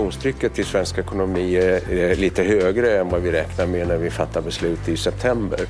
Inflationstrycket i svensk ekonomi är lite högre än vad vi räknar med när vi fattar beslut i september.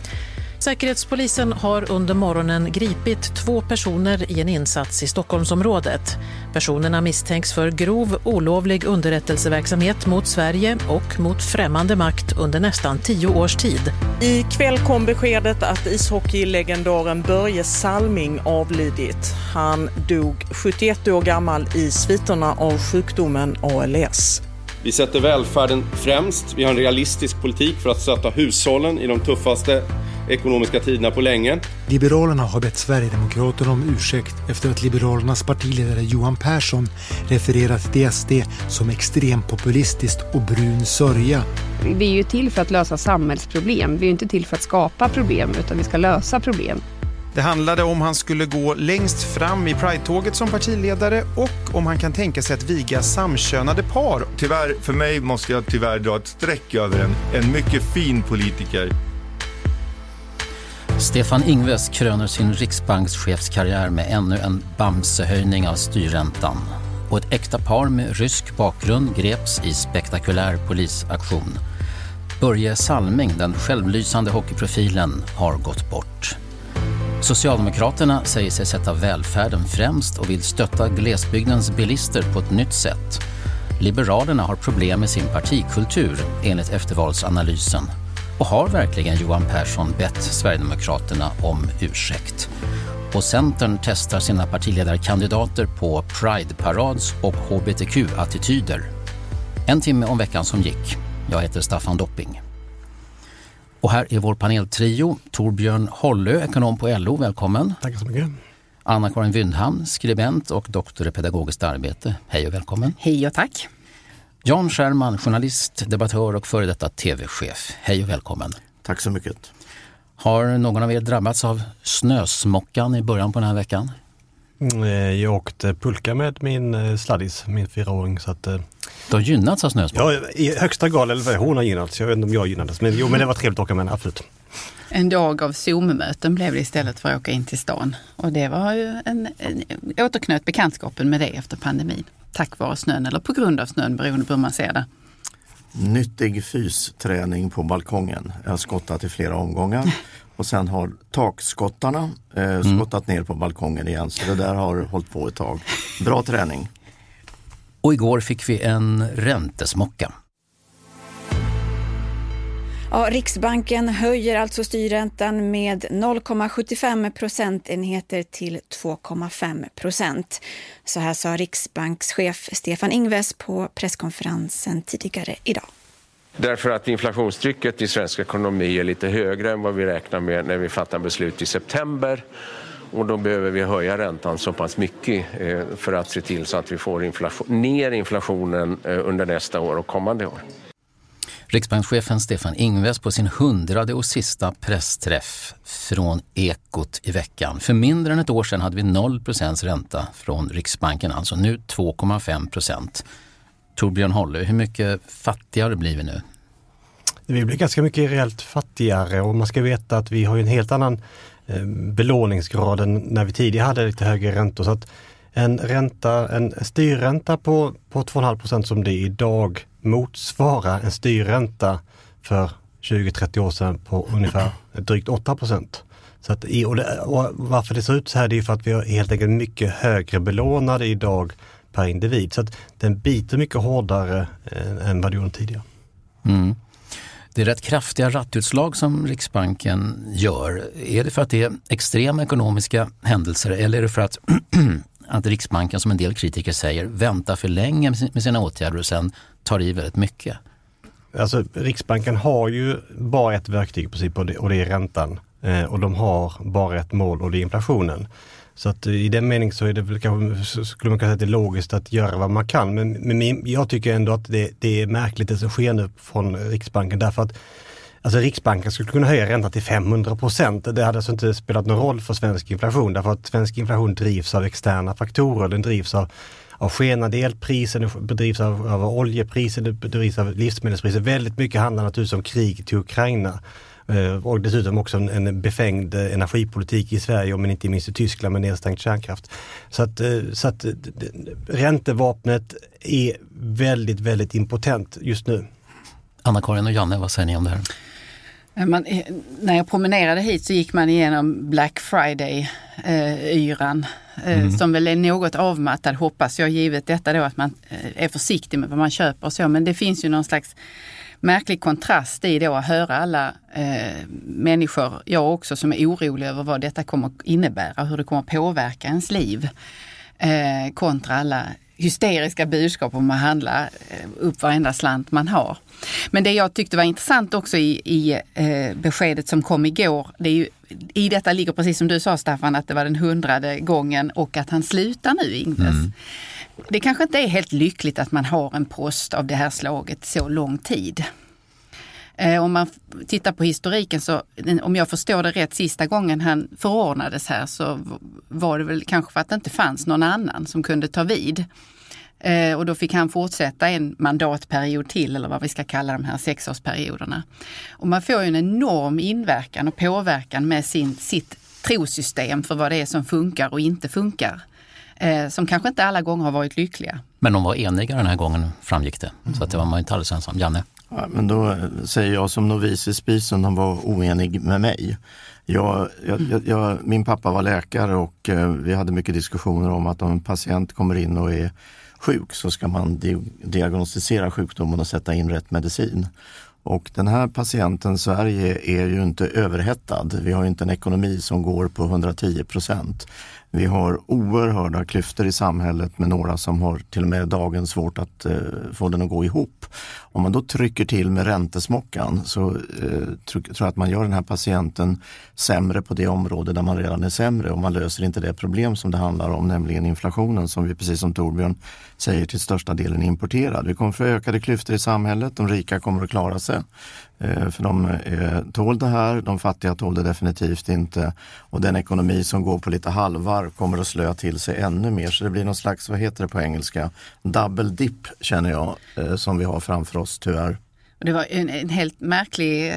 Säkerhetspolisen har under morgonen gripit två personer i en insats i Stockholmsområdet. Personerna misstänks för grov olovlig underrättelseverksamhet mot Sverige och mot främmande makt under nästan tio års tid. I kväll kom beskedet att ishockeylegendaren Börje Salming avlidit. Han dog 71 år gammal i sviterna av sjukdomen ALS. Vi sätter välfärden främst. Vi har en realistisk politik för att stötta hushållen i de tuffaste ekonomiska tiderna på länge. Liberalerna har bett Sverigedemokraterna om ursäkt efter att Liberalernas partiledare Johan Persson refererat till SD som extrempopulistiskt och brun sörja. Vi är ju till för att lösa samhällsproblem. Vi är inte till för att skapa problem, utan vi ska lösa problem. Det handlade om han skulle gå längst fram i Pride-tåget som partiledare och om han kan tänka sig att viga samkönade par. Tyvärr, för mig måste jag tyvärr dra ett streck över en, en mycket fin politiker. Stefan Ingves kröner sin riksbankschefskarriär med ännu en Bamsehöjning av styrräntan. Och ett äkta par med rysk bakgrund greps i spektakulär polisaktion. Börje Salming, den självlysande hockeyprofilen, har gått bort. Socialdemokraterna säger sig sätta välfärden främst och vill stötta glesbygdens bilister på ett nytt sätt. Liberalerna har problem med sin partikultur enligt eftervalsanalysen. Och har verkligen Johan Persson bett Sverigedemokraterna om ursäkt? Och Centern testar sina partiledarkandidater på Pride-parads och hbtq-attityder. En timme om veckan som gick. Jag heter Staffan Dopping. Och här är vår paneltrio. Torbjörn Hollö, ekonom på LO, välkommen. Tack så mycket. Anna-Karin Wyndham, skribent och doktor i pedagogiskt arbete. Hej och välkommen. Hej och tack. Jan Scherman, journalist, debattör och före detta tv-chef. Hej och välkommen. Tack så mycket. Har någon av er drabbats av snösmockan i början på den här veckan? Mm, jag åkte pulka med min sladdis, min fyraåring. Så att, du har gynnats av snösmockan? Ja, i högsta grad. Eller hon har gynnats. Jag vet inte om jag gynnades. Men, jo, men det var trevligt att åka med henne, absolut. En dag av Zoom-möten blev det istället för att åka in till stan. Och det var ju en, en återknöt bekantskapen med det efter pandemin. Tack vare snön eller på grund av snön beroende på hur man ser det. Nyttig fysträning på balkongen. Jag har skottat i flera omgångar och sen har takskottarna eh, skottat ner på balkongen igen. Så det där har hållit på ett tag. Bra träning. Och igår fick vi en räntesmocka. Ja, Riksbanken höjer alltså styrräntan med 0,75 procentenheter till 2,5 procent. Så här sa riksbankschef Stefan Ingves på presskonferensen tidigare idag. Därför att inflationstrycket i svensk ekonomi är lite högre än vad vi räknar med när vi fattar beslut i september. Och då behöver vi höja räntan så pass mycket eh, för att se till så att vi får inflation, ner inflationen eh, under nästa år och kommande år. Riksbankschefen Stefan Ingves på sin hundrade och sista pressträff från Ekot i veckan. För mindre än ett år sedan hade vi 0% ränta från Riksbanken, alltså nu 2,5 procent. Torbjörn Holle, hur mycket fattigare blir vi nu? Vi blir ganska mycket reellt fattigare och man ska veta att vi har en helt annan eh, belåningsgrad än när vi tidigare hade lite högre räntor. Så att en, ränta, en styrränta på, på 2,5 procent som det är idag motsvarar en styrränta för 20-30 år sedan på ungefär drygt 8 procent. Så att, och, det, och varför det ser ut så här det är för att vi har helt enkelt mycket högre belånade idag per individ. Så att den biter mycket hårdare eh, än vad det gjorde tidigare. Mm. Det är rätt kraftiga rattutslag som Riksbanken gör. Är det för att det är extrema ekonomiska händelser eller är det för att, att Riksbanken, som en del kritiker säger, väntar för länge med sina åtgärder och sen tar i väldigt mycket? Alltså Riksbanken har ju bara ett verktyg i princip och det, är räntan. Eh, och de har bara ett mål och det är inflationen. Så att eh, i den meningen så är det väl kanske, skulle man kunna säga att det är logiskt att göra vad man kan. Men, men jag tycker ändå att det, det är märkligt det som sker nu från Riksbanken därför att Alltså Riksbanken skulle kunna höja räntan till 500 procent. Det hade alltså inte spelat någon roll för svensk inflation därför att svensk inflation drivs av externa faktorer. Den drivs av, av skenande elpriser, den bedrivs av, av oljepriser, den bedrivs av livsmedelspriser. Väldigt mycket handlar naturligtvis om kriget till Ukraina. Eh, och dessutom också en befängd energipolitik i Sverige, men inte minst i Tyskland med nedstängd kärnkraft. Så att, eh, så att eh, räntevapnet är väldigt, väldigt impotent just nu. Anna-Karin och Janne, vad säger ni om det här? Man, när jag promenerade hit så gick man igenom Black Friday-yran eh, mm. som väl är något avmattad hoppas jag givet detta då att man är försiktig med vad man köper och så men det finns ju någon slags märklig kontrast i då att höra alla eh, människor, jag också, som är oroliga över vad detta kommer innebära, hur det kommer påverka ens liv. Eh, kontra alla hysteriska budskap om att handla eh, upp varenda slant man har. Men det jag tyckte var intressant också i, i eh, beskedet som kom igår, det är ju, i detta ligger precis som du sa Staffan, att det var den hundrade gången och att han slutar nu, Ingves. Mm. Det kanske inte är helt lyckligt att man har en post av det här slaget så lång tid. Eh, om man tittar på historiken så, om jag förstår det rätt, sista gången han förordnades här så var det väl kanske för att det inte fanns någon annan som kunde ta vid. Eh, och då fick han fortsätta en mandatperiod till eller vad vi ska kalla de här sexårsperioderna. Och man får ju en enorm inverkan och påverkan med sin, sitt trosystem för vad det är som funkar och inte funkar. Eh, som kanske inte alla gånger har varit lyckliga. Men de var eniga den här gången framgick det. Mm. Så att det var man inte alldeles ensam. Janne? Ja, men då säger jag som novis i spisen, han var oenig med mig. Jag, jag, jag, min pappa var läkare och eh, vi hade mycket diskussioner om att om en patient kommer in och är sjuk så ska man di diagnostisera sjukdomen och sätta in rätt medicin. Och den här patienten, Sverige, är ju inte överhettad. Vi har inte en ekonomi som går på 110 procent. Vi har oerhörda klyftor i samhället med några som har till och med dagen svårt att eh, få den att gå ihop. Om man då trycker till med räntesmockan så eh, tror jag att man gör den här patienten sämre på det område där man redan är sämre och man löser inte det problem som det handlar om, nämligen inflationen som vi precis som Torbjörn säger till största delen är importerad. Vi kommer få ökade klyftor i samhället, de rika kommer att klara sig. Eh, för de eh, tål det här, de fattiga tål det definitivt inte. Och den ekonomi som går på lite halvar kommer att slöa till sig ännu mer. Så det blir någon slags, vad heter det på engelska, double dip känner jag, eh, som vi har framför oss tyvärr. Det var en, en helt märklig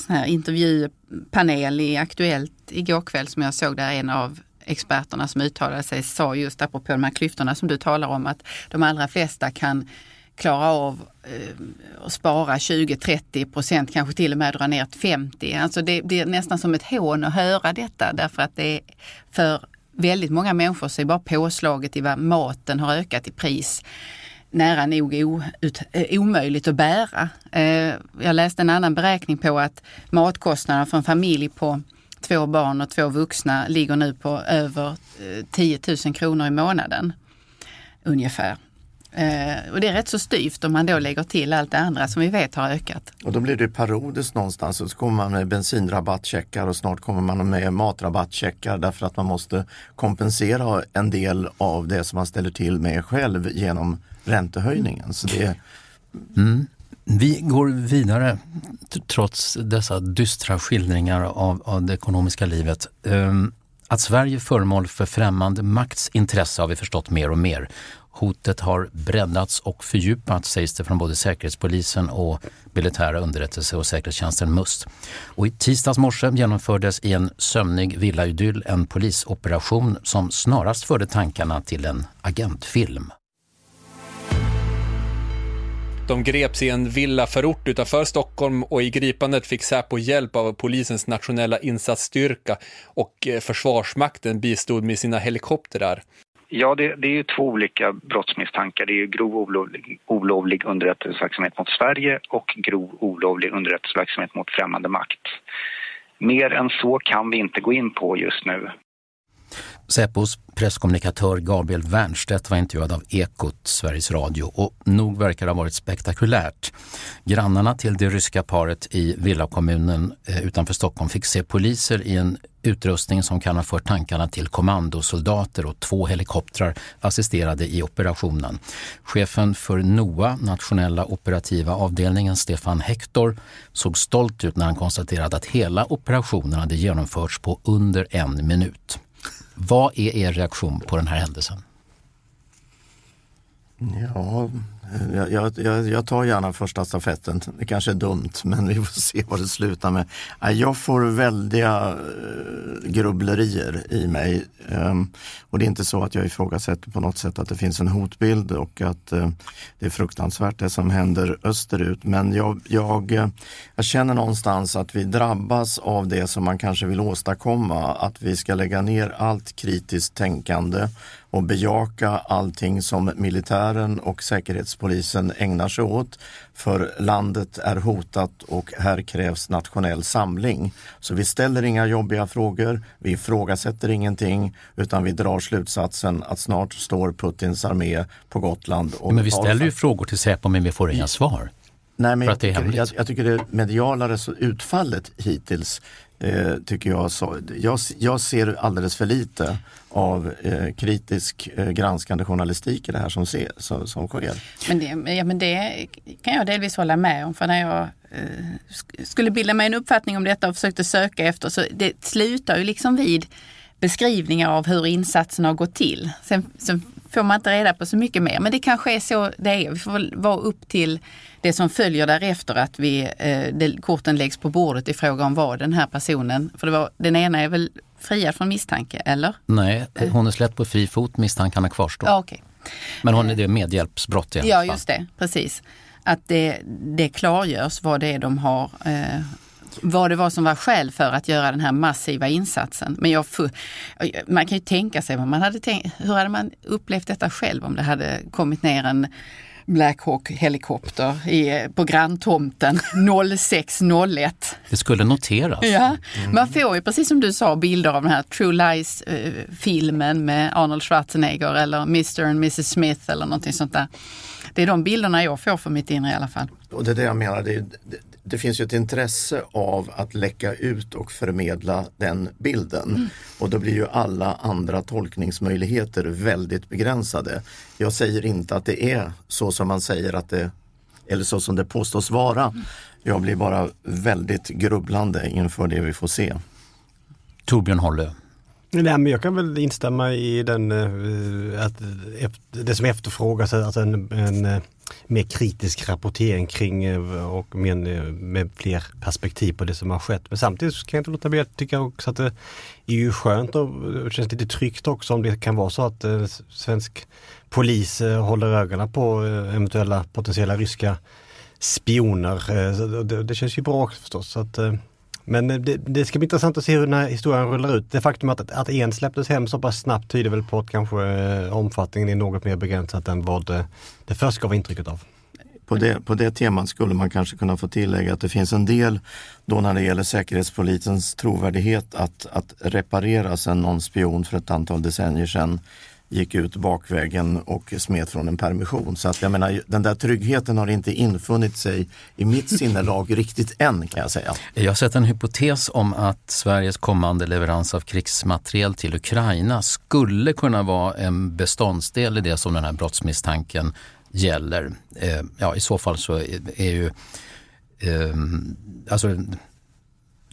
sån här intervjupanel i Aktuellt igår kväll som jag såg där en av experterna som uttalade sig sa just apropå de här klyftorna som du talar om att de allra flesta kan klara av ehm, att spara 20-30 procent, kanske till och med dra ner till 50. Alltså det blir nästan som ett hån att höra detta därför att det är för väldigt många människor så är bara påslaget i vad maten har ökat i pris nära nog eh, omöjligt att bära. Eh, jag läste en annan beräkning på att matkostnaderna för en familj på två barn och två vuxna ligger nu på över eh, 10 000 kronor i månaden. Ungefär. Eh, och det är rätt så styvt om man då lägger till allt det andra som vi vet har ökat. Och då blir det parodiskt någonstans och så kommer man med bensinrabattcheckar och snart kommer man med matrabattcheckar därför att man måste kompensera en del av det som man ställer till med själv genom räntehöjningen. Så det... Mm. Vi går vidare trots dessa dystra skildringar av, av det ekonomiska livet. Um, att Sverige är föremål för främmande makts intresse har vi förstått mer och mer. Hotet har breddats och fördjupats sägs det från både Säkerhetspolisen och militära underrättelse och säkerhetstjänsten MUST. Och I tisdags morse genomfördes i en sömnig villaidyll en polisoperation som snarast förde tankarna till en agentfilm. De greps i en villaförort utanför Stockholm och i gripandet fick Säpo hjälp av polisens nationella insatsstyrka och eh, Försvarsmakten bistod med sina helikoptrar. Ja, det, det är ju två olika brottsmisstankar. Det är ju grov olovlig, olovlig underrättelseverksamhet mot Sverige och grov olovlig underrättelseverksamhet mot främmande makt. Mer än så kan vi inte gå in på just nu. Säpos presskommunikatör Gabriel Wernstedt var intervjuad av Ekot, Sveriges Radio och nog verkar det ha varit spektakulärt. Grannarna till det ryska paret i villakommunen eh, utanför Stockholm fick se poliser i en utrustning som kan ha fört tankarna till kommandosoldater och två helikoptrar assisterade i operationen. Chefen för NOA, nationella operativa avdelningen, Stefan Hector, såg stolt ut när han konstaterade att hela operationen hade genomförts på under en minut. Vad är er reaktion på den här händelsen? Ja, jag, jag, jag, tar gärna första stafetten. Det kanske är dumt, men vi får se vad det slutar med. Jag får väldiga eh, grubblerier i mig. Ehm, och det är inte så att jag ifrågasätter på något sätt att det finns en hotbild och att eh, det är fruktansvärt det som händer österut. Men jag, jag, eh, jag känner någonstans att vi drabbas av det som man kanske vill åstadkomma. Att vi ska lägga ner allt kritiskt tänkande och bejaka allting som militären och säkerhetspolisen ägnar sig åt. För landet är hotat och här krävs nationell samling. Så vi ställer inga jobbiga frågor, vi ifrågasätter ingenting utan vi drar slutsatsen att snart står Putins armé på Gotland. Och men vi ställer ju frågor till Säpo men vi får inga svar. Nej, men jag jag, tycker det mediala utfallet hittills eh, tycker jag, så, jag, jag ser alldeles för lite av eh, kritisk eh, granskande journalistik i det här som, se, som, som sker. Men det, ja, men det kan jag delvis hålla med om. För när jag eh, skulle bilda mig en uppfattning om detta och försökte söka efter så det slutar ju liksom vid beskrivningar av hur insatsen har gått till. Sen, sen får man inte reda på så mycket mer. Men det kanske är så det är. Vi får vara upp till det som följer därefter att vi, eh, det, korten läggs på bordet i fråga om vad den här personen, för det var, den ena är väl friad från misstanke, eller? Nej, hon är släppt på fri fot, misstankarna kvarstår. Ja, okay. Men hon är det medhjälpsbrott i alla Ja, fall. just det, precis. Att det, det klargörs vad det är de har eh, vad det var som var skäl för att göra den här massiva insatsen. Men jag, man kan ju tänka sig vad man hade tänkt, hur hade man upplevt detta själv om det hade kommit ner en Black Hawk helikopter i, på granntomten 0601. Det skulle noteras. Ja, mm. Man får ju precis som du sa bilder av den här True Lies-filmen med Arnold Schwarzenegger eller Mr and Mrs Smith eller någonting sånt där. Det är de bilderna jag får för mitt inre i alla fall. Och det är det jag menar, det, det, det finns ju ett intresse av att läcka ut och förmedla den bilden. Mm. Och då blir ju alla andra tolkningsmöjligheter väldigt begränsade. Jag säger inte att det är så som man säger att det eller så som det påstås vara. Mm. Jag blir bara väldigt grubblande inför det vi får se. Torbjörn Holle. Nej, men jag kan väl instämma i den, eh, att det som efterfrågas, alltså en, en eh, mer kritisk rapportering kring eh, och med, eh, med fler perspektiv på det som har skett. Men samtidigt kan jag inte låta bli att tycka också att det är ju skönt och eh, känns lite tryggt också om det kan vara så att svensk polis håller ögonen på eventuella potentiella ryska spioner. Det, det känns ju bra förstås. Så att, men det, det, ska bli intressant att se hur den här historien rullar ut. Det faktum att, att en släpptes hem så pass snabbt tyder väl på att kanske eh, omfattningen är något mer begränsat än vad det, det först gav intrycket av. På det, på det temat skulle man kanske kunna få tillägga att det finns en del då när det gäller säkerhetspolisens trovärdighet att, att reparera sedan någon spion för ett antal decennier sedan gick ut bakvägen och smet från en permission. Så att jag menar, den där tryggheten har inte infunnit sig i mitt sinnelag riktigt än kan jag säga. Jag har sett en hypotes om att Sveriges kommande leverans av krigsmateriel till Ukraina skulle kunna vara en beståndsdel i det som den här brottsmisstanken gäller. Eh, ja, i så fall så är ju eh, alltså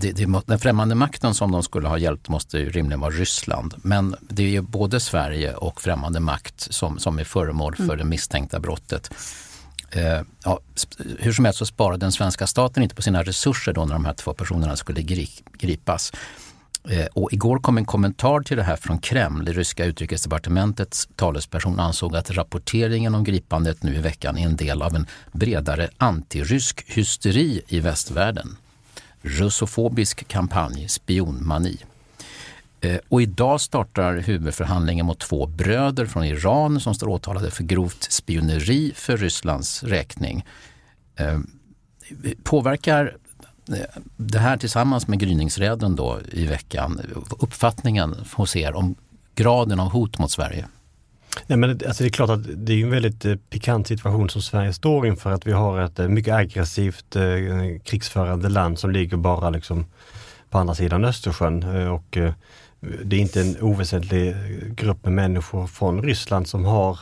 det, det, den främmande makten som de skulle ha hjälpt måste ju rimligen vara Ryssland. Men det är ju både Sverige och främmande makt som, som är föremål för mm. det misstänkta brottet. Eh, ja, hur som helst så sparade den svenska staten inte på sina resurser då när de här två personerna skulle gripas. Eh, och igår kom en kommentar till det här från Kreml. Det ryska utrikesdepartementets talesperson ansåg att rapporteringen om gripandet nu i veckan är en del av en bredare antirysk hysteri i västvärlden. Russofobisk kampanj, spionmani. Eh, och idag startar huvudförhandlingen mot två bröder från Iran som står åtalade för grovt spioneri för Rysslands räkning. Eh, påverkar eh, det här tillsammans med gryningsräden då i veckan uppfattningen hos er om graden av hot mot Sverige? Nej, men alltså det är klart att det är en väldigt eh, pikant situation som Sverige står inför. Att vi har ett eh, mycket aggressivt eh, krigsförande land som ligger bara liksom på andra sidan Östersjön. och det är inte en oväsentlig grupp med människor från Ryssland som har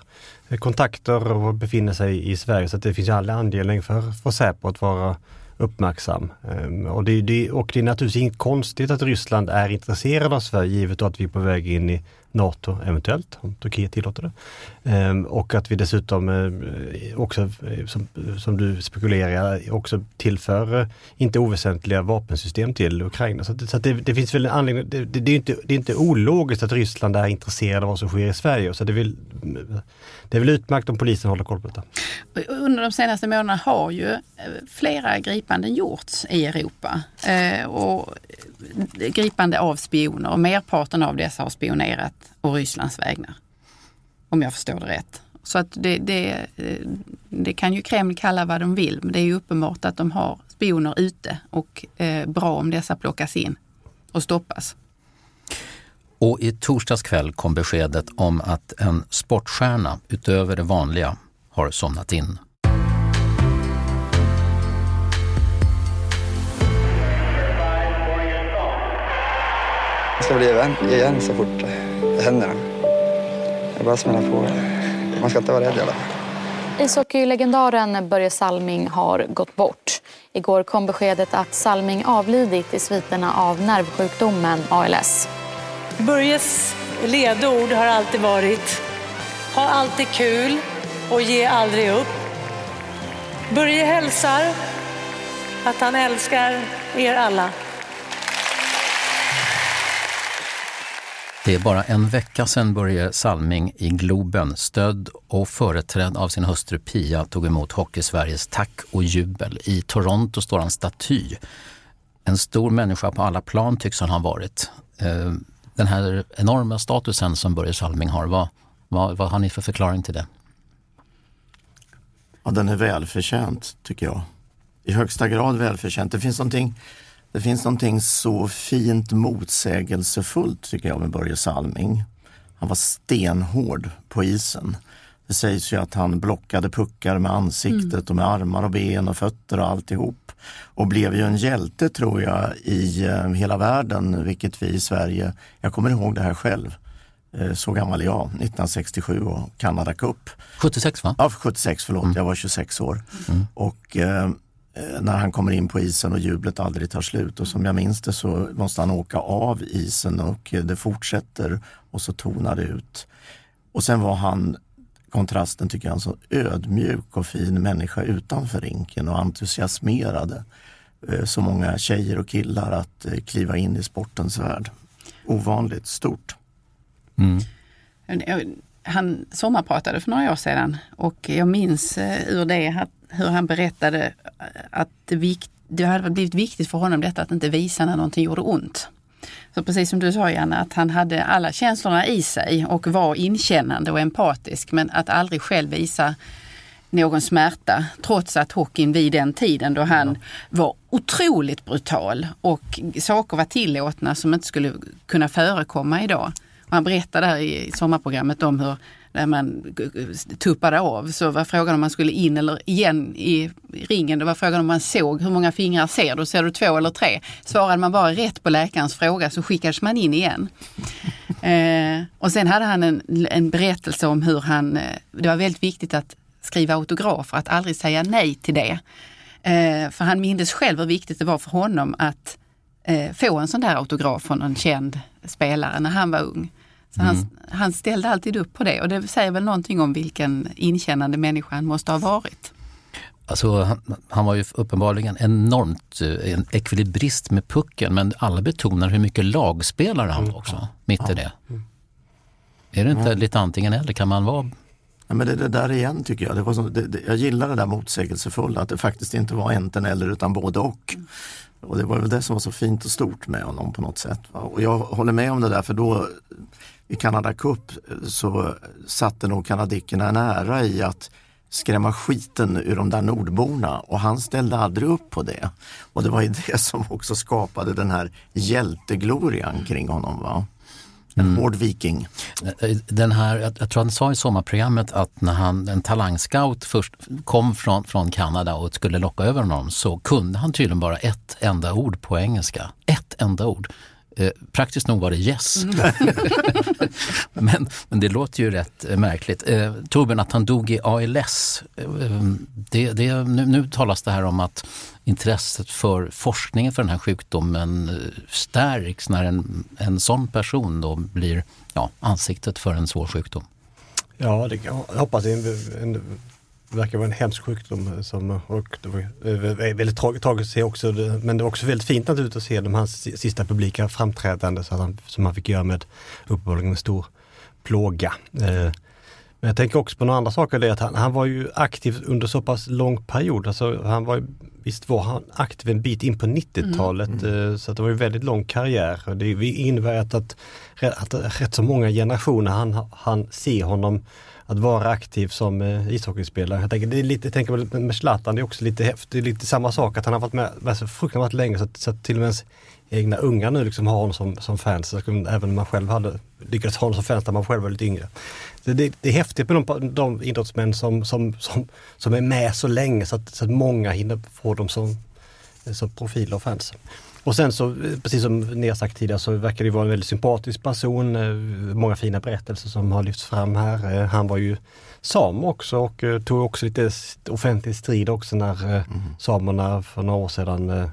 kontakter och befinner sig i Sverige. Så det finns all anledning för, för Säpo att vara uppmärksam. Ehm, och det, det, och det är naturligtvis inte konstigt att Ryssland är intresserad av Sverige givet att vi är på väg in i NATO eventuellt, om Turkiet tillåter det. Ehm, och att vi dessutom eh, också, eh, som, som du spekulerar, också tillför eh, inte oväsentliga vapensystem till Ukraina. Så, så det, det, finns väl en anledning, det, det, är inte, det är inte ologiskt att Ryssland är intresserad av vad som sker i Sverige. Så det, vill, det är väl utmärkt om polisen håller koll på detta. Under de senaste månaderna har ju eh, flera gripanden gjorts i Europa. och gripande av spioner och merparten av dessa har spionerat och Rysslands vägnar. Om jag förstår det rätt. Så att det, det, eh, det kan ju Kreml kalla vad de vill, men det är ju uppenbart att de har spioner ute och eh, bra om dessa plockas in och stoppas. Och i torsdags kväll kom beskedet om att en sportstjärna utöver det vanliga har somnat in. Det ska bli vän igen så fort det händer. Det bara smälla på. Man ska inte vara rädd i alla fall. Ishockeylegendaren Börje Salming har gått bort. Igår kom beskedet att Salming avlidit i sviterna av nervsjukdomen ALS. Börjes ledord har alltid varit ha alltid kul och ge aldrig upp. Börje hälsar att han älskar er alla. Det är bara en vecka sedan Börje Salming i Globen, stödd och företrädd av sin hustru Pia, tog emot Hockeysveriges tack och jubel. I Toronto står han staty. En stor människa på alla plan tycks han ha varit. Eh, den här enorma statusen som Börje Salming har, vad, vad, vad har ni för förklaring till det? Ja, den är välförtjänt tycker jag. I högsta grad välförtjänt. Det finns någonting det finns någonting så fint motsägelsefullt tycker jag med Börje Salming. Han var stenhård på isen. Det sägs ju att han blockade puckar med ansiktet mm. och med armar och ben och fötter och alltihop. Och blev ju en hjälte tror jag i eh, hela världen, vilket vi i Sverige, jag kommer ihåg det här själv. Eh, så gammal är jag, 1967 och Canada Cup. 76 va? Ja, 76, förlåt, mm. jag var 26 år. Mm. Och Eh, när han kommer in på isen och jublet aldrig tar slut. Och som jag minns det så måste han åka av isen och det fortsätter och så tonar det ut. Och sen var han, kontrasten tycker jag, en så ödmjuk och fin människa utanför rinken och entusiasmerade eh, så många tjejer och killar att eh, kliva in i sportens värld. Ovanligt stort. Mm. Han sommarpratade för några år sedan och jag minns ur det hur han berättade att det, vikt, det hade blivit viktigt för honom detta att inte visa när någonting gjorde ont. Så precis som du sa Janne, att han hade alla känslorna i sig och var inkännande och empatisk men att aldrig själv visa någon smärta trots att hockeyn vid den tiden då han var otroligt brutal och saker var tillåtna som inte skulle kunna förekomma idag. Han berättade där i sommarprogrammet om hur när man tuppade av så var frågan om man skulle in eller igen i ringen. Det var frågan om man såg hur många fingrar ser du? Ser du två eller tre? Svarade man bara rätt på läkarens fråga så skickades man in igen. Eh, och sen hade han en, en berättelse om hur han, eh, det var väldigt viktigt att skriva autografer, att aldrig säga nej till det. Eh, för han mindes själv hur viktigt det var för honom att eh, få en sån där autograf från en känd spelare när han var ung. Så mm. han, han ställde alltid upp på det och det säger väl någonting om vilken inkännande människa han måste ha varit. Alltså, han, han, var ju uppenbarligen enormt eh, en ekvilibrist med pucken men alla betonar hur mycket lagspelare han var också, mm. mitt i det. Mm. Är det inte ja. lite antingen eller? Kan man vara Ja, men det, det där igen tycker jag. Det var så, det, det, jag gillar det där motsägelsefulla, att det faktiskt inte var enten eller utan både och. Och det var väl det som var så fint och stort med honom på något sätt. Och jag håller med om det där för då i Canada Cup så satte nog kanadickerna en ära i att skrämma skiten ur de där nordborna och han ställde aldrig upp på det. Och det var ju det som också skapade den här hjälteglorian kring honom. Va? En mm. hård viking. Den här, jag, tror han sa i sommarprogrammet att när han, en talangscout först kom från, från Kanada och skulle locka över honom så kunde han tydligen bara ett enda ord på engelska. Ett enda ord. Eh, praktiskt nog var det yes. Mm. men, men det låter ju rätt eh, märkligt. Eh, Torbjörn, att han dog i ALS. Eh, det, det, nu, nu talas det här om att intresset för forskningen för den här sjukdomen eh, stärks när en, en sån person då blir ja, ansiktet för en svår sjukdom. Ja, det, jag hoppas det en, en, verkar vara en hemsk sjukdom som, och det var väldigt tragiskt att se också, men det var också väldigt fint naturligtvis att se de hans sista publika framträdande så han, som han fick göra med uppenbarligen en stor plåga. Eh, men jag tänker också på några andra saker, det att han, han var ju aktiv under så pass lång period. Alltså han var, visst var han aktiv en bit in på 90-talet mm. mm. så det var ju väldigt lång karriär. Det innebär att, att, att rätt så många generationer han, han ser honom att vara aktiv som eh, ishockeyspelare. Jag tänker, det är lite, jag tänker med Zlatan, det är också lite häftigt, det är lite samma sak att han har varit med, med så fruktansvärt länge så att, så att till och med ens egna unga nu liksom har honom som, som fans. Så även om man själv hade lyckats ha honom som fans när man själv var lite yngre. Så det, det är häftigt med de, de idrottsmän som, som, som, som är med så länge så att, så att många hinner få dem som, eh, som profiler och fans. Och sen så, precis som ni har sagt tidigare, så verkar det vara en väldigt sympatisk person. Eh, många fina berättelser som har lyfts fram här. Eh, han var ju sam också och eh, tog också lite offentlig strid också när mm. samerna för några år sedan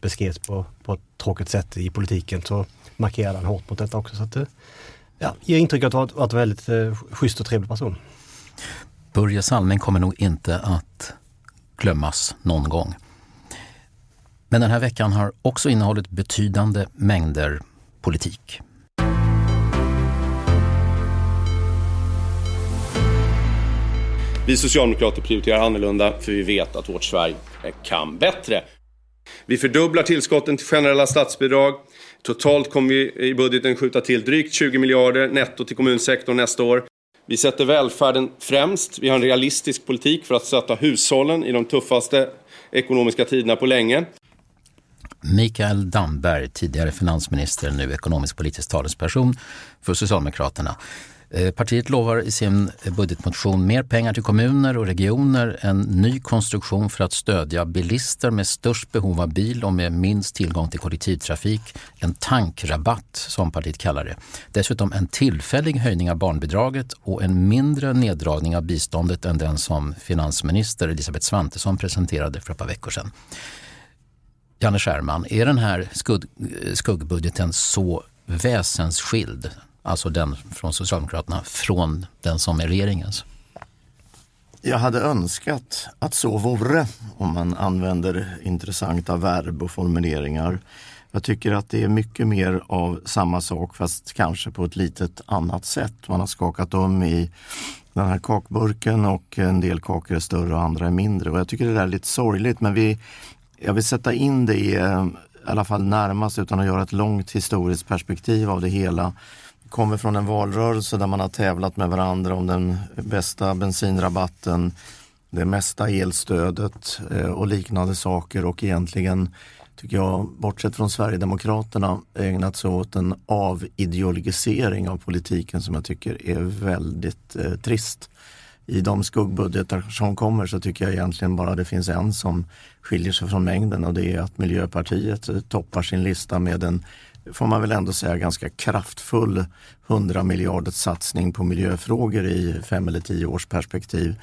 beskrevs på, på ett tråkigt sätt i politiken. Så markerade han hårt mot detta också. Så att, ja, ger intryck av att vara en väldigt schysst och trevlig person. Börje Salming kommer nog inte att glömmas någon gång. Men den här veckan har också innehållit betydande mängder politik. Vi socialdemokrater prioriterar annorlunda för vi vet att vårt Sverige kan bättre. Vi fördubblar tillskotten till generella statsbidrag. Totalt kommer vi i budgeten skjuta till drygt 20 miljarder netto till kommunsektorn nästa år. Vi sätter välfärden främst. Vi har en realistisk politik för att stötta hushållen i de tuffaste ekonomiska tiderna på länge. Mikael Damberg, tidigare finansminister, nu ekonomisk politisk talesperson för Socialdemokraterna. Eh, partiet lovar i sin budgetmotion mer pengar till kommuner och regioner, en ny konstruktion för att stödja bilister med störst behov av bil och med minst tillgång till kollektivtrafik, en tankrabatt som partiet kallar det. Dessutom en tillfällig höjning av barnbidraget och en mindre neddragning av biståndet än den som finansminister Elisabeth Svantesson presenterade för ett par veckor sedan. Janne Scherman, är den här skugg, eh, skuggbudgeten så väsensskild, alltså den från Socialdemokraterna, från den som är regeringens? Jag hade önskat att så vore, om man använder intressanta verb och formuleringar. Jag tycker att det är mycket mer av samma sak fast kanske på ett litet annat sätt. Man har skakat om i den här kakburken och en del kakor är större och andra är mindre. Och jag tycker det där är lite sorgligt men vi, jag vill sätta in det i, eh, i alla fall närmast utan att göra ett långt historiskt perspektiv av det hela. Vi kommer från en valrörelse där man har tävlat med varandra om den bästa bensinrabatten, det mesta elstödet eh, och liknande saker och egentligen tycker jag, bortsett från Sverigedemokraterna, ägnat sig åt en avideologisering av politiken som jag tycker är väldigt eh, trist i de skuggbudgetar som kommer så tycker jag egentligen bara det finns en som skiljer sig från mängden och det är att Miljöpartiet toppar sin lista med en, får man väl ändå säga, ganska kraftfull 100 miljarders satsning på miljöfrågor i fem eller tio års perspektiv.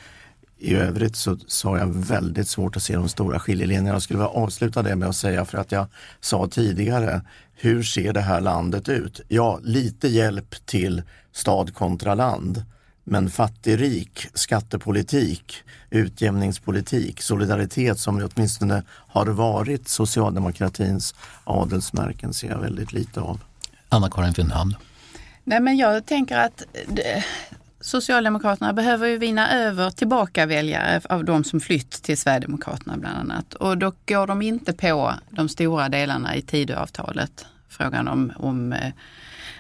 I övrigt så, så har jag väldigt svårt att se de stora skiljelinjerna. Jag skulle vilja avsluta det med att säga för att jag sa tidigare, hur ser det här landet ut? Ja, lite hjälp till stad kontra land. Men fattig-rik, skattepolitik, utjämningspolitik, solidaritet som åtminstone har varit socialdemokratins adelsmärken ser jag väldigt lite av. Anna-Karin Finland. Nej men jag tänker att det, Socialdemokraterna behöver ju vinna över tillbaka väljare av de som flytt till Sverigedemokraterna bland annat. Och då går de inte på de stora delarna i Tidöavtalet. Frågan om, om eh,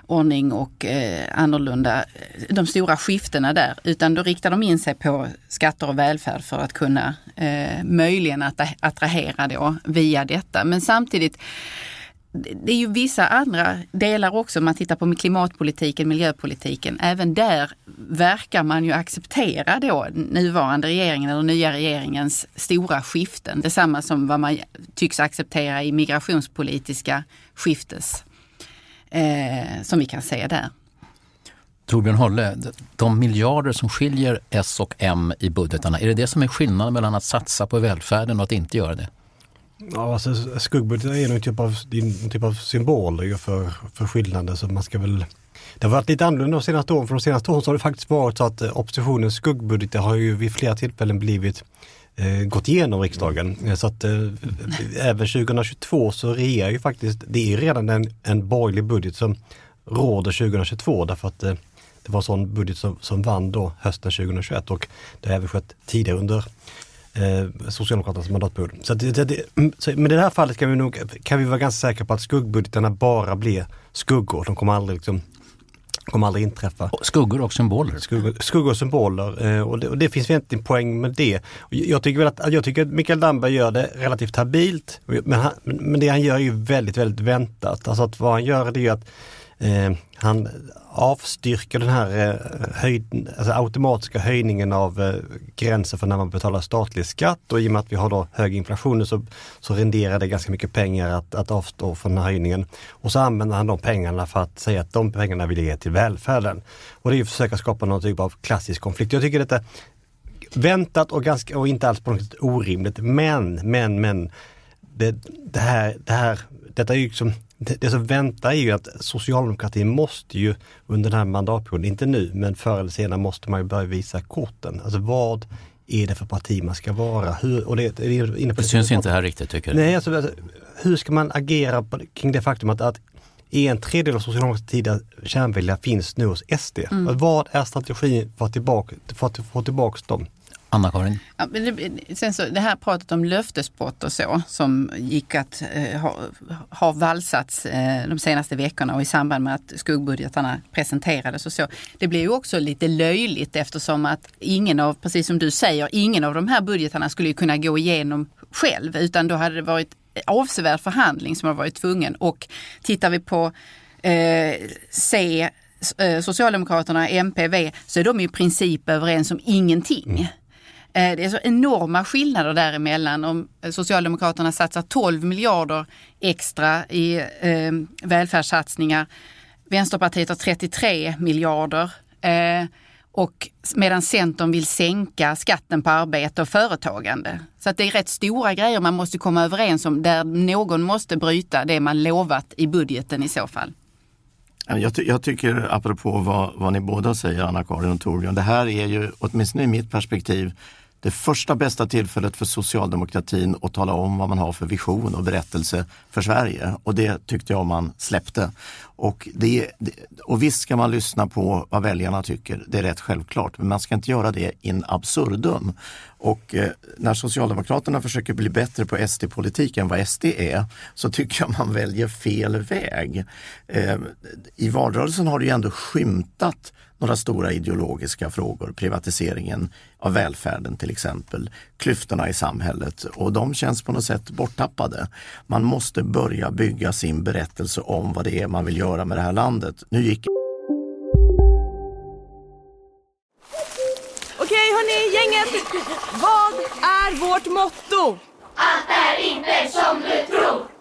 ordning och eh, annorlunda, eh, de stora skiftena där. Utan då riktar de in sig på skatter och välfärd för att kunna eh, möjligen att attrahera då via detta. Men samtidigt det är ju vissa andra delar också, om man tittar på klimatpolitiken, miljöpolitiken. Även där verkar man ju acceptera då nuvarande regeringen eller nya regeringens stora skiften. Detsamma som vad man tycks acceptera i migrationspolitiska skiftes, eh, som vi kan se där. Torbjörn Hålle, de miljarder som skiljer S och M i budgetarna, är det det som är skillnaden mellan att satsa på välfärden och att inte göra det? Ja, alltså, skuggbudget är en typ av, en typ av symbol för, för skillnader. Så man ska väl, det har varit lite annorlunda de senaste åren. För de senaste åren så har det faktiskt varit så att eh, oppositionens skuggbudget har ju vid flera tillfällen blivit Eh, gått igenom riksdagen. Eh, så att eh, även 2022 så regerar ju faktiskt, det är redan en, en borgerlig budget som råder 2022 därför att eh, det var en sån budget som, som vann då hösten 2021 och det har även skett tidigare under eh, Socialdemokraternas mandatperiod. Så, det, det, det, mm, så men i det här fallet kan vi, nog, kan vi vara ganska säkra på att skuggbudgetarna bara blir skuggor. De kommer aldrig liksom kommer aldrig inträffa. Skuggor och symboler. Skuggor, skuggor och symboler eh, och, det, och det finns egentligen poäng med det. Jag tycker, väl att, jag tycker att Mikael Damberg gör det relativt habilt men, han, men det han gör är ju väldigt, väldigt väntat. Alltså att vad han gör det är ju att eh, han avstyrker den här eh, höjd, alltså automatiska höjningen av eh, gränsen för när man betalar statlig skatt och i och med att vi har då hög inflation så, så renderar det ganska mycket pengar att, att avstå från den här höjningen. Och så använder han de pengarna för att säga att de pengarna vill ge till välfärden. Och det är ju att försöka skapa någon typ av klassisk konflikt. Jag tycker detta väntat och, ganska, och inte alls på något sätt orimligt men, men, men det, det här, det här, detta är ju liksom det, det som väntar är ju att socialdemokratin måste ju under den här mandatperioden, inte nu, men förr eller senare måste man ju börja visa korten. Alltså vad är det för parti man ska vara? Hur, och det, det, är inne på det syns inte här riktigt tycker du? Nej, alltså, alltså, hur ska man agera på, kring det faktum att, att en tredjedel av Socialdemokraternas tidiga kärnväljare finns nu hos SD. Mm. Vad är strategin för att, tillbaka, för att få tillbaka dem? Anna-Karin? Ja, det, sen så, det här pratet om löftesbrott och så som gick att eh, ha, ha valsats eh, de senaste veckorna och i samband med att skuggbudgetarna presenterades och så. Det blir ju också lite löjligt eftersom att ingen av, precis som du säger, ingen av de här budgetarna skulle kunna gå igenom själv utan då hade det varit avsevärd förhandling som har varit tvungen och tittar vi på eh, C eh, Socialdemokraterna, MP, V, så är de i princip överens om ingenting. Eh, det är så enorma skillnader däremellan. Om eh, Socialdemokraterna satsar 12 miljarder extra i eh, välfärdssatsningar. Vänsterpartiet har 33 miljarder. Eh, och medan Centern vill sänka skatten på arbete och företagande. Så att det är rätt stora grejer man måste komma överens om där någon måste bryta det man lovat i budgeten i så fall. Jag, ty jag tycker, apropå vad, vad ni båda säger, Anna-Karin och Torbjörn, det här är ju, åtminstone i mitt perspektiv, det första bästa tillfället för socialdemokratin att tala om vad man har för vision och berättelse för Sverige. Och det tyckte jag man släppte. Och, det, och visst ska man lyssna på vad väljarna tycker, det är rätt självklart. Men man ska inte göra det in absurdum. Och eh, när Socialdemokraterna försöker bli bättre på SD-politik än vad SD är, så tycker jag man väljer fel väg. Eh, I valrörelsen har det ju ändå skymtat några stora ideologiska frågor. Privatiseringen av välfärden till exempel, klyftorna i samhället och de känns på något sätt borttappade. Man måste börja bygga sin berättelse om vad det är man vill göra med det här landet. Nu gick Okej hörni, gänget! Vad är vårt motto? Allt är inte som du tror!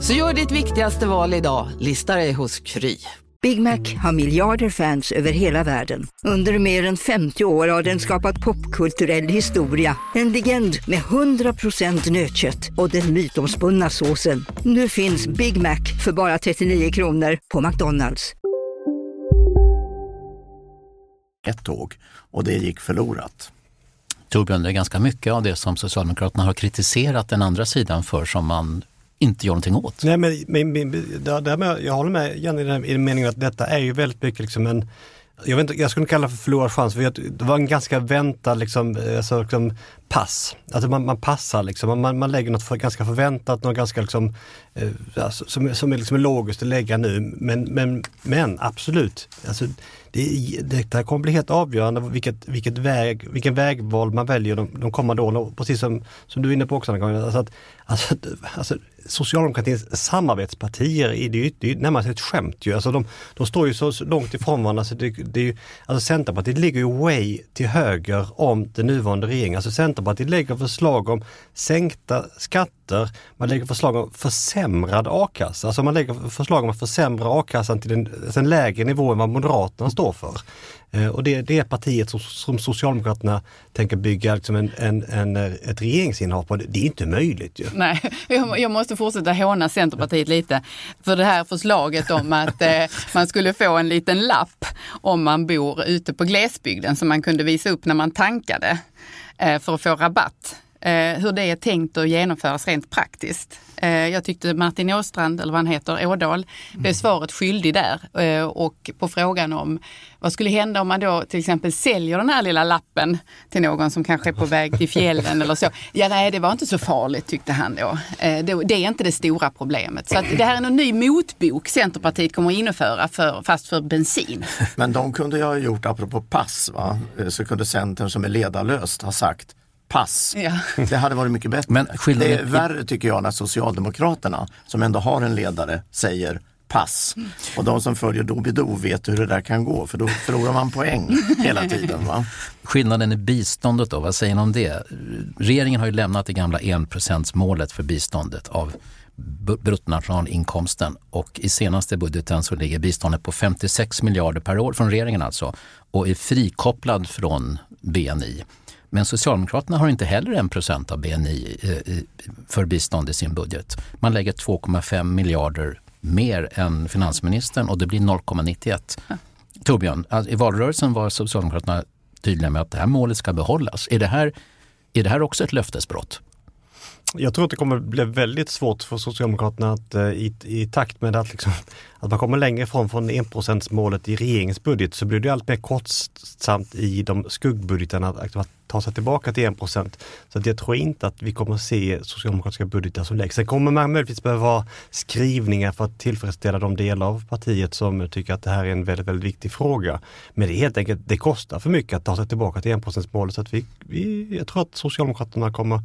Så gör ditt viktigaste val idag, listar dig hos Kry. Big Mac har miljarder fans över hela världen. Under mer än 50 år har den skapat popkulturell historia. En legend med 100% nötkött och den mytomspunna såsen. Nu finns Big Mac för bara 39 kronor på McDonalds. Ett tåg och det gick förlorat. Torbjörn, det är ganska mycket av det som Socialdemokraterna har kritiserat den andra sidan för som man inte gör någonting åt. Nej, men, men, men där, där med, jag håller med Janne i den, i den meningen att detta är ju väldigt mycket liksom en jag, vet inte, jag skulle inte kalla det för förlorad chans, för det var en ganska väntad liksom, eh, alltså, liksom pass. Alltså man, man passar liksom, man, man lägger något för, ganska förväntat, något ganska liksom, eh, alltså, som, som är liksom logiskt att lägga nu. Men, men, men absolut, alltså, det, detta kommer bli helt avgörande vilket, vilket väg, vilken vägval man väljer de, de kommande åren. Precis som, som du är inne på också, alltså att, alltså, alltså, socialdemokratins samarbetspartier, är det, är, det är närmast ett skämt ju. Alltså de, de står ju så långt ifrån varandra. så det, det är ju, alltså Centerpartiet ligger ju way till höger om den nuvarande regeringen. Alltså Centerpartiet lägger förslag om sänkta skatter, man lägger förslag om försämrad a-kassa. Alltså man lägger förslag om att försämra a-kassan till en, till en lägre nivå än vad Moderaterna står för. Eh, och det, det är partiet som, som Socialdemokraterna tänker bygga liksom en, en, en, ett regeringsinnehav på. Det är inte möjligt ju. Nej, jag, jag måste fortsätta håna Centerpartiet lite. För det här förslaget om att eh, man skulle få en liten lapp om man bor ute på glesbygden som man kunde visa upp när man tankade eh, för att få rabatt. Eh, hur det är tänkt att genomföras rent praktiskt. Eh, jag tyckte Martin Åstrand, eller vad han heter, Ådahl, blev svaret skyldig där. Eh, och på frågan om vad skulle hända om man då till exempel säljer den här lilla lappen till någon som kanske är på väg till fjällen eller så. Ja, nej, det var inte så farligt tyckte han då. Det är inte det stora problemet. Så det här är en ny motbok Centerpartiet kommer att införa, för, fast för bensin. Men de kunde ju ha gjort, apropå pass, va? så kunde Centern som är ledarlöst ha sagt pass. Ja. Det hade varit mycket bättre. Men det är värre tycker jag när Socialdemokraterna, som ändå har en ledare, säger pass. Och de som följer Doobidoo vet hur det där kan gå för då förlorar man poäng hela tiden. Va? Skillnaden i biståndet då, vad säger ni om det? Regeringen har ju lämnat det gamla 1% målet för biståndet av bruttonationalinkomsten och i senaste budgeten så ligger biståndet på 56 miljarder per år från regeringen alltså och är frikopplad från BNI. Men Socialdemokraterna har inte heller en procent av BNI eh, för bistånd i sin budget. Man lägger 2,5 miljarder mer än finansministern och det blir 0,91. Torbjörn, alltså, i valrörelsen var Socialdemokraterna tydliga med att det här målet ska behållas. Är det här, är det här också ett löftesbrott? Jag tror att det kommer bli väldigt svårt för Socialdemokraterna att eh, i, i takt med att, liksom, att man kommer längre ifrån från enprocentsmålet i regeringens budget så blir det allt mer kostsamt i de skuggbudgetarna att, att ta sig tillbaka till 1 Så att jag tror inte att vi kommer se socialdemokratiska budgetar som läggs. Sen kommer man möjligtvis behöva skrivningar för att tillfredsställa de delar av partiet som tycker att det här är en väldigt, väldigt viktig fråga. Men det är helt enkelt, det kostar för mycket att ta sig tillbaka till 1 målet så att vi, vi, jag tror att Socialdemokraterna kommer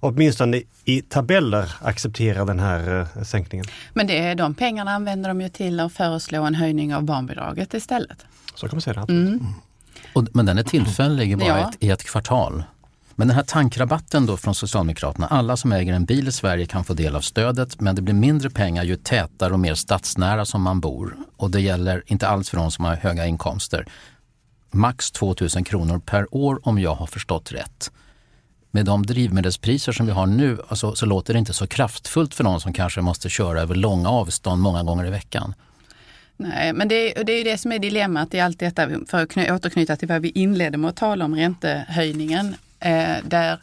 åtminstone i tabeller acceptera den här eh, sänkningen. Men det är de pengarna använder de ju till att föreslå en höjning av barnbidraget istället. Så kan man säga det. Mm. Och, men den är tillfällig bara Ja. ett, i ett kvartal. Men den här tankrabatten då från Socialdemokraterna, alla som äger en bil i Sverige kan få del av stödet men det blir mindre pengar ju tätare och mer stadsnära som man bor. Och det gäller inte alls för de som har höga inkomster. Max 2000 kronor per år om jag har förstått rätt. Med de drivmedelspriser som vi har nu alltså, så låter det inte så kraftfullt för någon som kanske måste köra över långa avstånd många gånger i veckan. Nej, men det, det är ju det som är dilemmat i allt detta, för att återknyta till vad vi inledde med att tala om räntehöjningen. Eh, där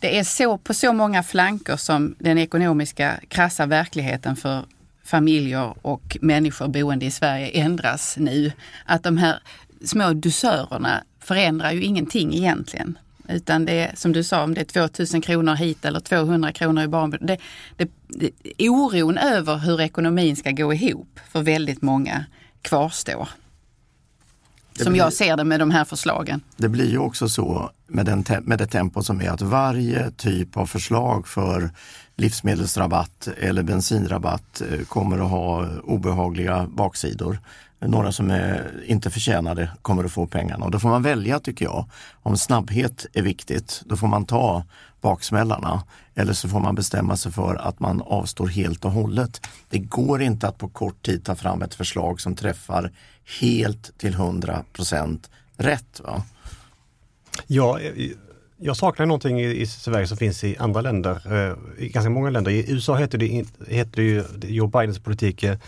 det är så, på så många flanker som den ekonomiska krassa verkligheten för familjer och människor boende i Sverige ändras nu. Att de här små dusörerna förändrar ju ingenting egentligen. Utan det är som du sa, om det är 2000 kronor hit eller 200 kronor i barnbidrag. Det, det, det, oron över hur ekonomin ska gå ihop för väldigt många kvarstår. Det Som blir- jag ser det med de här förslagen. Det blir ju också så med, den med det tempo som är att varje typ av förslag för livsmedelsrabatt eller bensinrabatt eh, kommer att ha obehagliga baksidor. Några som är inte förtjänade kommer att få pengarna och då får man välja tycker jag. Om snabbhet är viktigt, då får man ta baksmällarna. Eller så får man bestämma sig för att man avstår helt och hållet. Det går inte att på kort tid ta fram ett förslag som träffar helt till 100 procent rätt. Va? Ja, eh, jag saknar någonting i, Sverige som finns i andra länder, eh, i ganska många länder. I USA heter det, heter det ju Joe Bidens politik eh,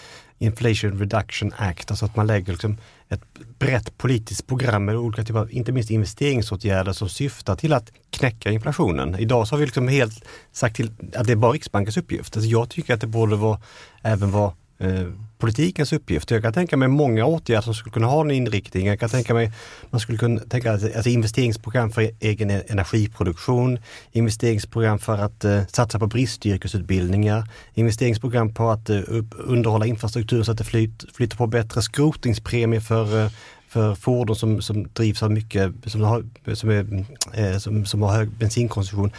Inflation Reduction Act, alltså att man lägger liksom ett brett politiskt program med olika typer av, inte minst investeringsåtgärder som syftar till att knäcka inflationen. Idag så har vi liksom helt sagt till att det är bara Riksbankens uppgift. Alltså jag tycker att det borde vara, även vara eh, politikens uppgift. Jag kan tänka mig många åtgärder som skulle kunna ha en inriktning. Jag kan tänka mig man skulle kunna tänka alltså investeringsprogram för egen energiproduktion, investeringsprogram för att eh, satsa på bristyrkesutbildningar, investeringsprogram på att uh, underhålla infrastrukturen så att det flyt, flyter på bättre, skrotningspremie för eh, för fordon som, som drivs av mycket, som har, som, är, eh, som, som har hög bensinkonsumtion.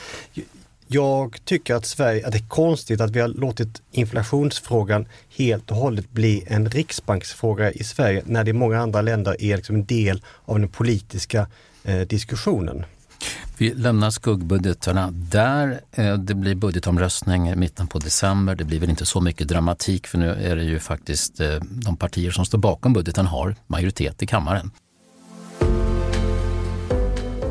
Jag tycker att, Sverige, att det är konstigt att vi har låtit inflationsfrågan helt och hållet bli en riksbanksfråga i Sverige när det i många andra länder är liksom en del av den politiska eh, diskussionen. Vi lämnar skuggbudgetarna där. Eh, det blir budgetomröstning i mitten på december. Det blir väl inte så mycket dramatik för nu är det ju faktiskt eh, de partier som står bakom budgeten har majoritet i kammaren.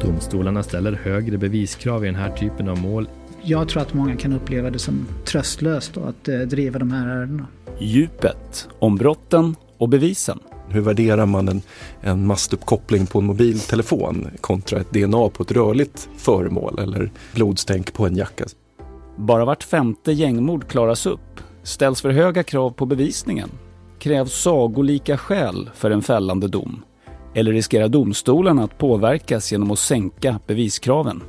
Domstolarna ställer högre beviskrav i den här typen av mål jag tror att många kan uppleva det som tröstlöst att eh, driva de här ärendena. Djupet om brotten och bevisen. Hur värderar man en, en mastuppkoppling på en mobiltelefon kontra ett DNA på ett rörligt föremål eller blodstänk på en jacka? Bara vart femte gängmord klaras upp. Ställs för höga krav på bevisningen. Krävs sagolika skäl för en fällande dom. Eller riskerar domstolen att påverkas genom att sänka beviskraven?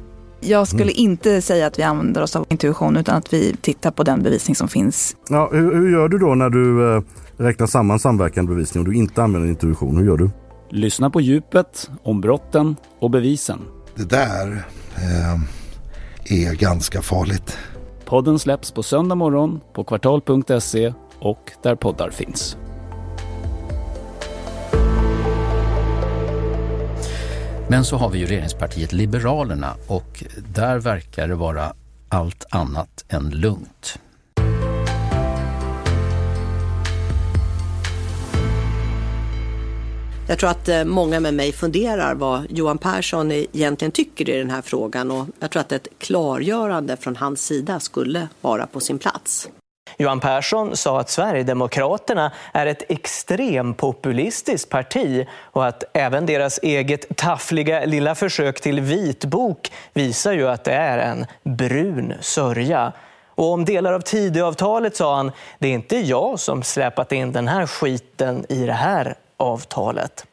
Jag skulle mm. inte säga att vi använder oss av intuition utan att vi tittar på den bevisning som finns. Ja, hur, hur gör du då när du eh, räknar samman samverkande bevisning och du inte använder intuition? Hur gör du? Lyssna på djupet om brotten och bevisen. Det där eh, är ganska farligt. Podden släpps på söndag morgon på kvartal.se och där poddar finns. Men så har vi ju regeringspartiet Liberalerna och där verkar det vara allt annat än lugnt. Jag tror att eh, många med mig funderar vad Johan Persson egentligen tycker i den här frågan och jag tror att ett klargörande från hans sida skulle vara på sin plats. Johan Persson sa att Sverigedemokraterna är ett extrempopulistiskt parti och att även deras eget taffliga lilla försök till vitbok visar ju att det är en brun sörja. Och om delar av Tidöavtalet sa han, det är inte jag som släpat in den här skiten i det här avtalet.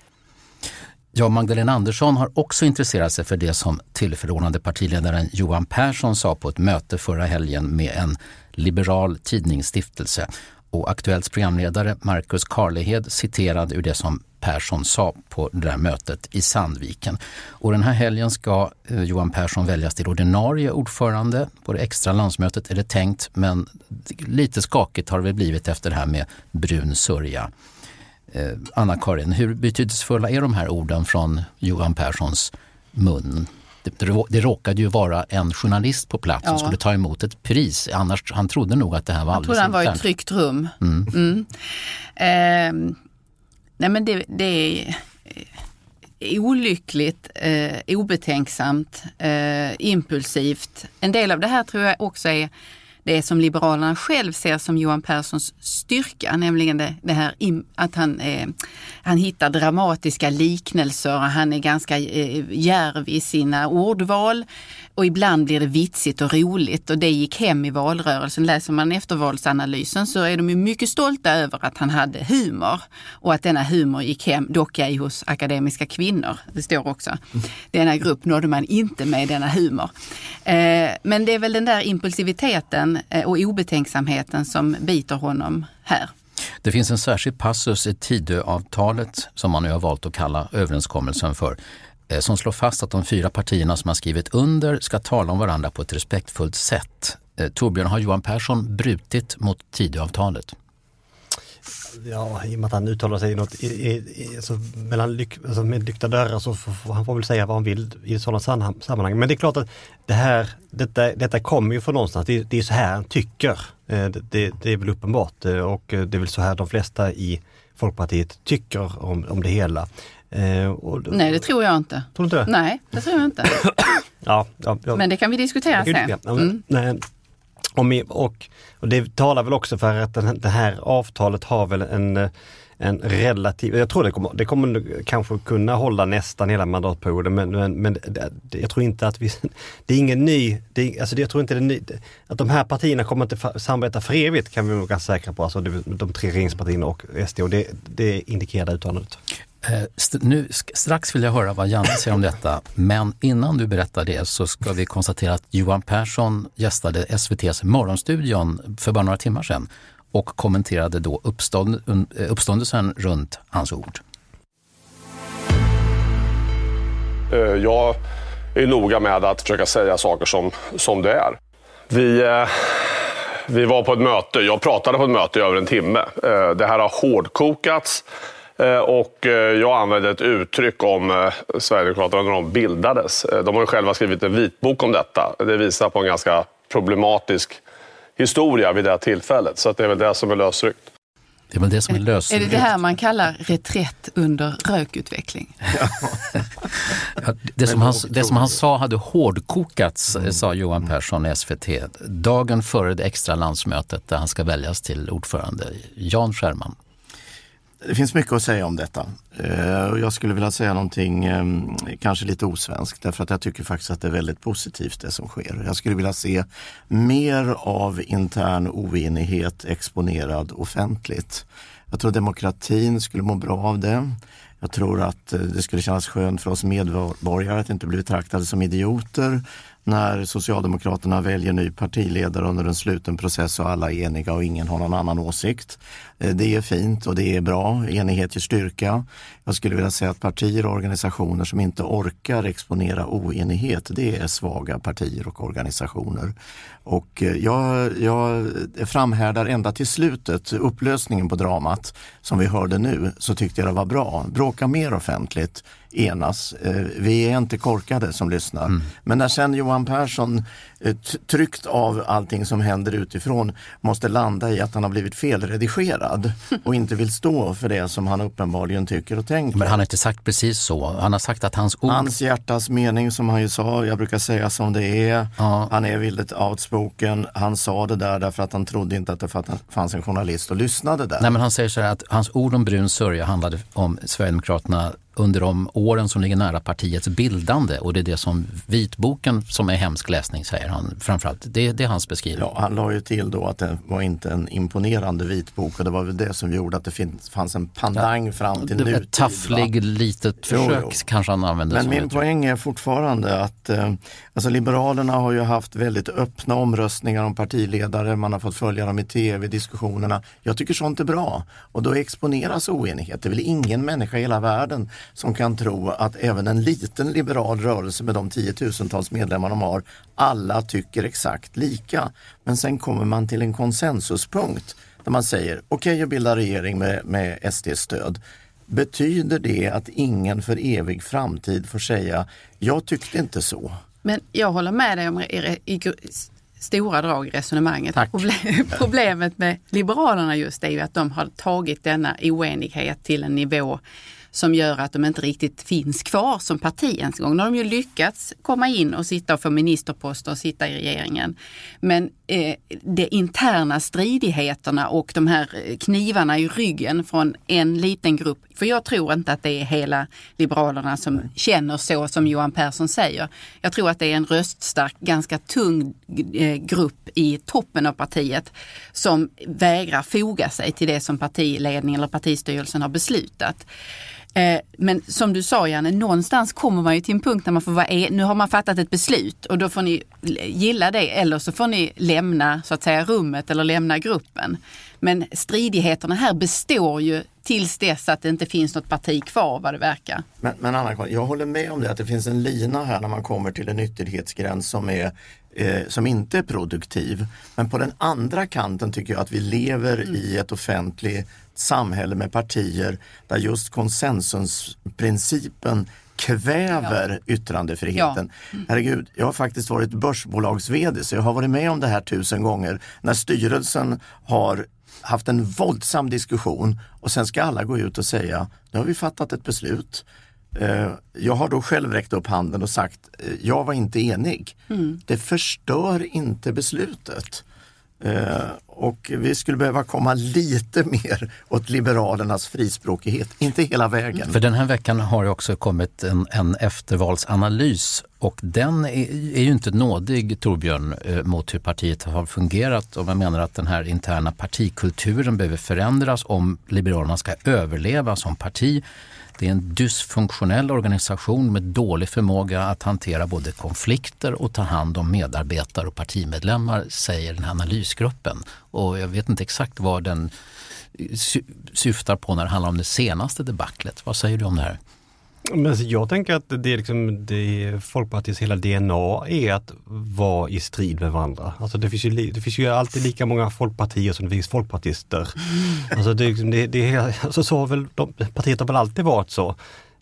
Ja, Magdalena Andersson har också intresserat sig för det som tillförordnade partiledaren Johan Persson sa på ett möte förra helgen med en liberal tidningsstiftelse. Och Aktuellts programledare Marcus Karlehed citerade ur det som Persson sa på det där mötet i Sandviken. Och den här helgen ska eh, Johan Persson väljas till ordinarie ordförande på det extra landsmötet är det tänkt, men lite skakigt har det väl blivit efter det här med brun sörja. Eh, Anna-Karin, hur betydelsefulla är de här orden från Johan Perssons mun? Det, det råkade ju vara en journalist på plats ja. som skulle ta emot ett pris. Annars, han trodde nog att det här var alldeles Han trodde han var i ett tryggt rum. Mm. Mm. Eh, nej men det, det är olyckligt, eh, obetänksamt, eh, impulsivt. En del av det här tror jag också är det som Liberalerna själv ser som Johan Perssons styrka, nämligen det, det här att han, eh, han hittar dramatiska liknelser, och han är ganska eh, järv i sina ordval och ibland blir det vitsigt och roligt och det gick hem i valrörelsen. Läser man eftervalsanalysen så är de ju mycket stolta över att han hade humor och att denna humor gick hem, dock ej hos akademiska kvinnor. Det står också. Denna grupp nådde man inte med denna humor. Eh, men det är väl den där impulsiviteten Eh, och obetänksamheten som biter honom här. Det finns en särskild passus i Tidöavtalet som man nu har valt att kalla överenskommelsen för eh, som slår fast att de fyra partierna som har skrivit under ska tala om varandra på ett respektfullt sätt. Eh, Torbjörn, har Johan Persson brutit mot Tidöavtalet? Ja, i och med att han uttalar sig något, i, i, alltså, mellan lyck, alltså med lyckta dörrar så får han får väl säga vad han vill i sådana sammanhang. Men det är klart att det här, detta, detta kommer ju från någonstans. Det, det är så här han tycker. Det, det, det, är väl uppenbart och det är väl så här de flesta i Folkpartiet tycker om, om det hela. Och, Nej, det tror jag inte. Tror du inte det? Nej, det tror jag inte. ja, ja, ja, Men det kan vi diskutera sen. Mm och, och, det talar väl också för att den, det här avtalet har väl en, en relativ, jag tror det kommer, det kommer kanske kunna hålla nästan hela mandatperioden men, men, men det, jag tror inte att vi, det är ingen ny, det, alltså jag tror inte det är ny, att de här partierna kommer inte samarbeta för evigt kan vi nog ganska säkra på, alltså de, de tre regeringspartierna och SD och det, det indikerar uttalandet. Eh, nu, strax vill jag höra vad Janne säger om detta, men innan du berättar det så ska vi konstatera att Johan Persson gästade SVTs Morgonstudion för bara några timmar sedan och kommenterade då uppstånd, eh, uppståndelsen runt hans ord. Eh, jag är noga med att försöka säga saker som, som det är. Vi, vi var på ett möte, jag pratade på ett möte i över en timme. Det här har hårdkokats. Eh, och eh, jag använde ett uttryck om eh, Sverigedemokraterna när de bildades. De har ju själva skrivit en vitbok om detta. Det visar på en ganska problematisk historia vid det här tillfället. Så det är väl det som är lösryckt. Det är väl det som är lösryckt. Är det det här man kallar reträtt under rökutveckling? ja, det, som han, det som han sa hade hårdkokats, mm. sa Johan Persson i SVT, dagen före det extra landsmötet där han ska väljas till ordförande. Jan Scherman. Det finns mycket att säga om detta. Eh, jag skulle vilja säga någonting ehm, kanske lite osvenskt därför att jag tycker faktiskt att det är väldigt positivt det som sker. Jag skulle vilja se mer av intern oenighet exponerad offentligt. Jag tror demokratin skulle må bra av det. Jag tror att eh, det skulle kännas skönt för oss medborgare att inte bli betraktade som idioter när Socialdemokraterna väljer ny partiledare under en sluten process och alla är eniga och ingen har någon annan åsikt. Eh, det är fint och det är bra. Enighet ger styrka. Jag skulle vilja säga att partier och organisationer som inte orkar exponera oenighet, det är svaga partier och organisationer. Och eh, jag, jag framhärdar ända till slutet, upplösningen på dramat som vi hörde nu, så tyckte jag det var bra. Bråka mer offentligt enas. Eh, vi är inte korkade som lyssnar. Mm. Men när sen Johan Persson eh, tryckt av allting som händer utifrån måste landa i att han har blivit felredigerad och inte vill stå för det som han uppenbarligen tycker och tänker. Men han har inte sagt precis så. Han har sagt att hans ord... Hans hjärtas mening som han ju sa, jag brukar säga som det är. Ja. Han är väldigt outspoken. Han sa det där därför att han trodde inte att det fanns en journalist och lyssnade där. Nej men han säger så här att hans ord om brun sörja handlade om Sverigedemokraterna under de åren som ligger nära partiets bildande och det är det som vitboken som är hemsk läsning säger han framförallt. Det, det är hans beskrivning. Ja, han la ju till då att det var inte en imponerande vitbok och det var väl det som gjorde att det finns, fanns en pandang ja, fram till nutid. Ett tafflig litet försök jo, jo. kanske han använde. Men min poäng är fortfarande att eh, alltså Liberalerna har ju haft väldigt öppna omröstningar om partiledare, man har fått följa dem i tv, diskussionerna. Jag tycker sånt är bra och då exponeras oenighet. Det är väl ingen människa i hela världen som kan tro att även en liten liberal rörelse med de tiotusentals medlemmar de har, alla tycker exakt lika. Men sen kommer man till en konsensuspunkt där man säger okej, okay, jag bildar regering med, med SDs stöd. Betyder det att ingen för evig framtid får säga jag tyckte inte så? Men jag håller med dig om i, i, stora drag i resonemanget. Tack. Problemet med Liberalerna just är ju att de har tagit denna oenighet till en nivå som gör att de inte riktigt finns kvar som parti ens en gång. Nu har de ju lyckats komma in och sitta och få ministerposter och sitta i regeringen. Men eh, de interna stridigheterna och de här eh, knivarna i ryggen från en liten grupp. För jag tror inte att det är hela Liberalerna som känner så som Johan Persson säger. Jag tror att det är en röststark, ganska tung eh, grupp i toppen av partiet som vägrar foga sig till det som partiledningen eller partistyrelsen har beslutat. Eh, men som du sa Janne, någonstans kommer man ju till en punkt där man får vara e Nu har man fattat ett beslut och då får ni gilla det eller så får ni lämna så att säga rummet eller lämna gruppen. Men stridigheterna här består ju tills dess att det inte finns något parti kvar vad det verkar. Men, men Anna, jag håller med om det att det finns en lina här när man kommer till en ytterlighetsgräns som är eh, som inte är produktiv. Men på den andra kanten tycker jag att vi lever mm. i ett offentligt samhälle med partier där just konsensusprincipen kväver ja. yttrandefriheten. Ja. Mm. Herregud, jag har faktiskt varit börsbolags vd så jag har varit med om det här tusen gånger när styrelsen har haft en våldsam diskussion och sen ska alla gå ut och säga, nu har vi fattat ett beslut. Eh, jag har då själv räckt upp handen och sagt, eh, jag var inte enig. Mm. Det förstör inte beslutet. Eh, och vi skulle behöva komma lite mer åt Liberalernas frispråkighet, inte hela vägen. För den här veckan har det också kommit en, en eftervalsanalys och den är, är, ju inte nådig, Torbjörn, mot hur partiet har fungerat. Och man menar att den här interna partikulturen behöver förändras om Liberalerna ska överleva som parti. Det är en dysfunktionell organisation med dålig förmåga att hantera både konflikter och ta hand om medarbetare och partimedlemmar, säger den här analysgruppen. Och jag vet inte exakt vad den syftar på när det handlar om det senaste debaclet. Vad säger du om det här? Men alltså, jag tänker att det är liksom det Folkpartiets hela DNA är att vara i strid med varandra. Alltså det, finns ju, det finns ju alltid lika många folkpartier som det finns folkpartister. Alltså det, liksom- det, det, alltså så har väl de, partiet har väl alltid varit så.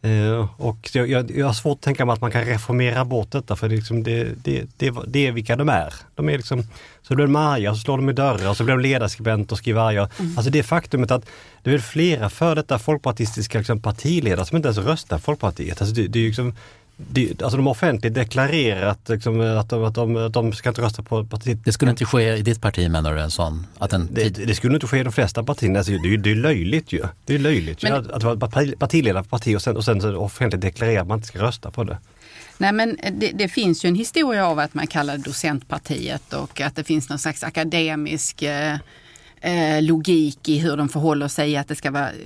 Uh, och jag, jag, jag, har svårt att tänka mig att man kan reformera bort detta för det, liksom det, det, det, det är vilka de är. De är liksom, så blir de arga, så slår de i dörrar, så blir de ledarskribenter och skriver arga. Mm. Alltså det faktumet att det är flera för detta folkpartistiska liksom, partiledare som inte ens röstar Folkpartiet. Alltså det, det är liksom, det, alltså de har offentligt deklarerat liksom, att, de, att, de, att de ska inte rösta på partiet. Det skulle inte ske i ditt parti menar du? En sån, att en det, det skulle inte ske i de flesta partierna. Alltså, det, det är löjligt ju. Det är löjligt men, ju, att, vara partiledare för parti och sen, och sen offentligt deklarera att man inte ska rösta på det. Nej men det, det, finns ju en historia av att man kallar det docentpartiet och att det finns någon slags akademisk eh, eh, logik i hur de förhåller sig, att det ska vara eh,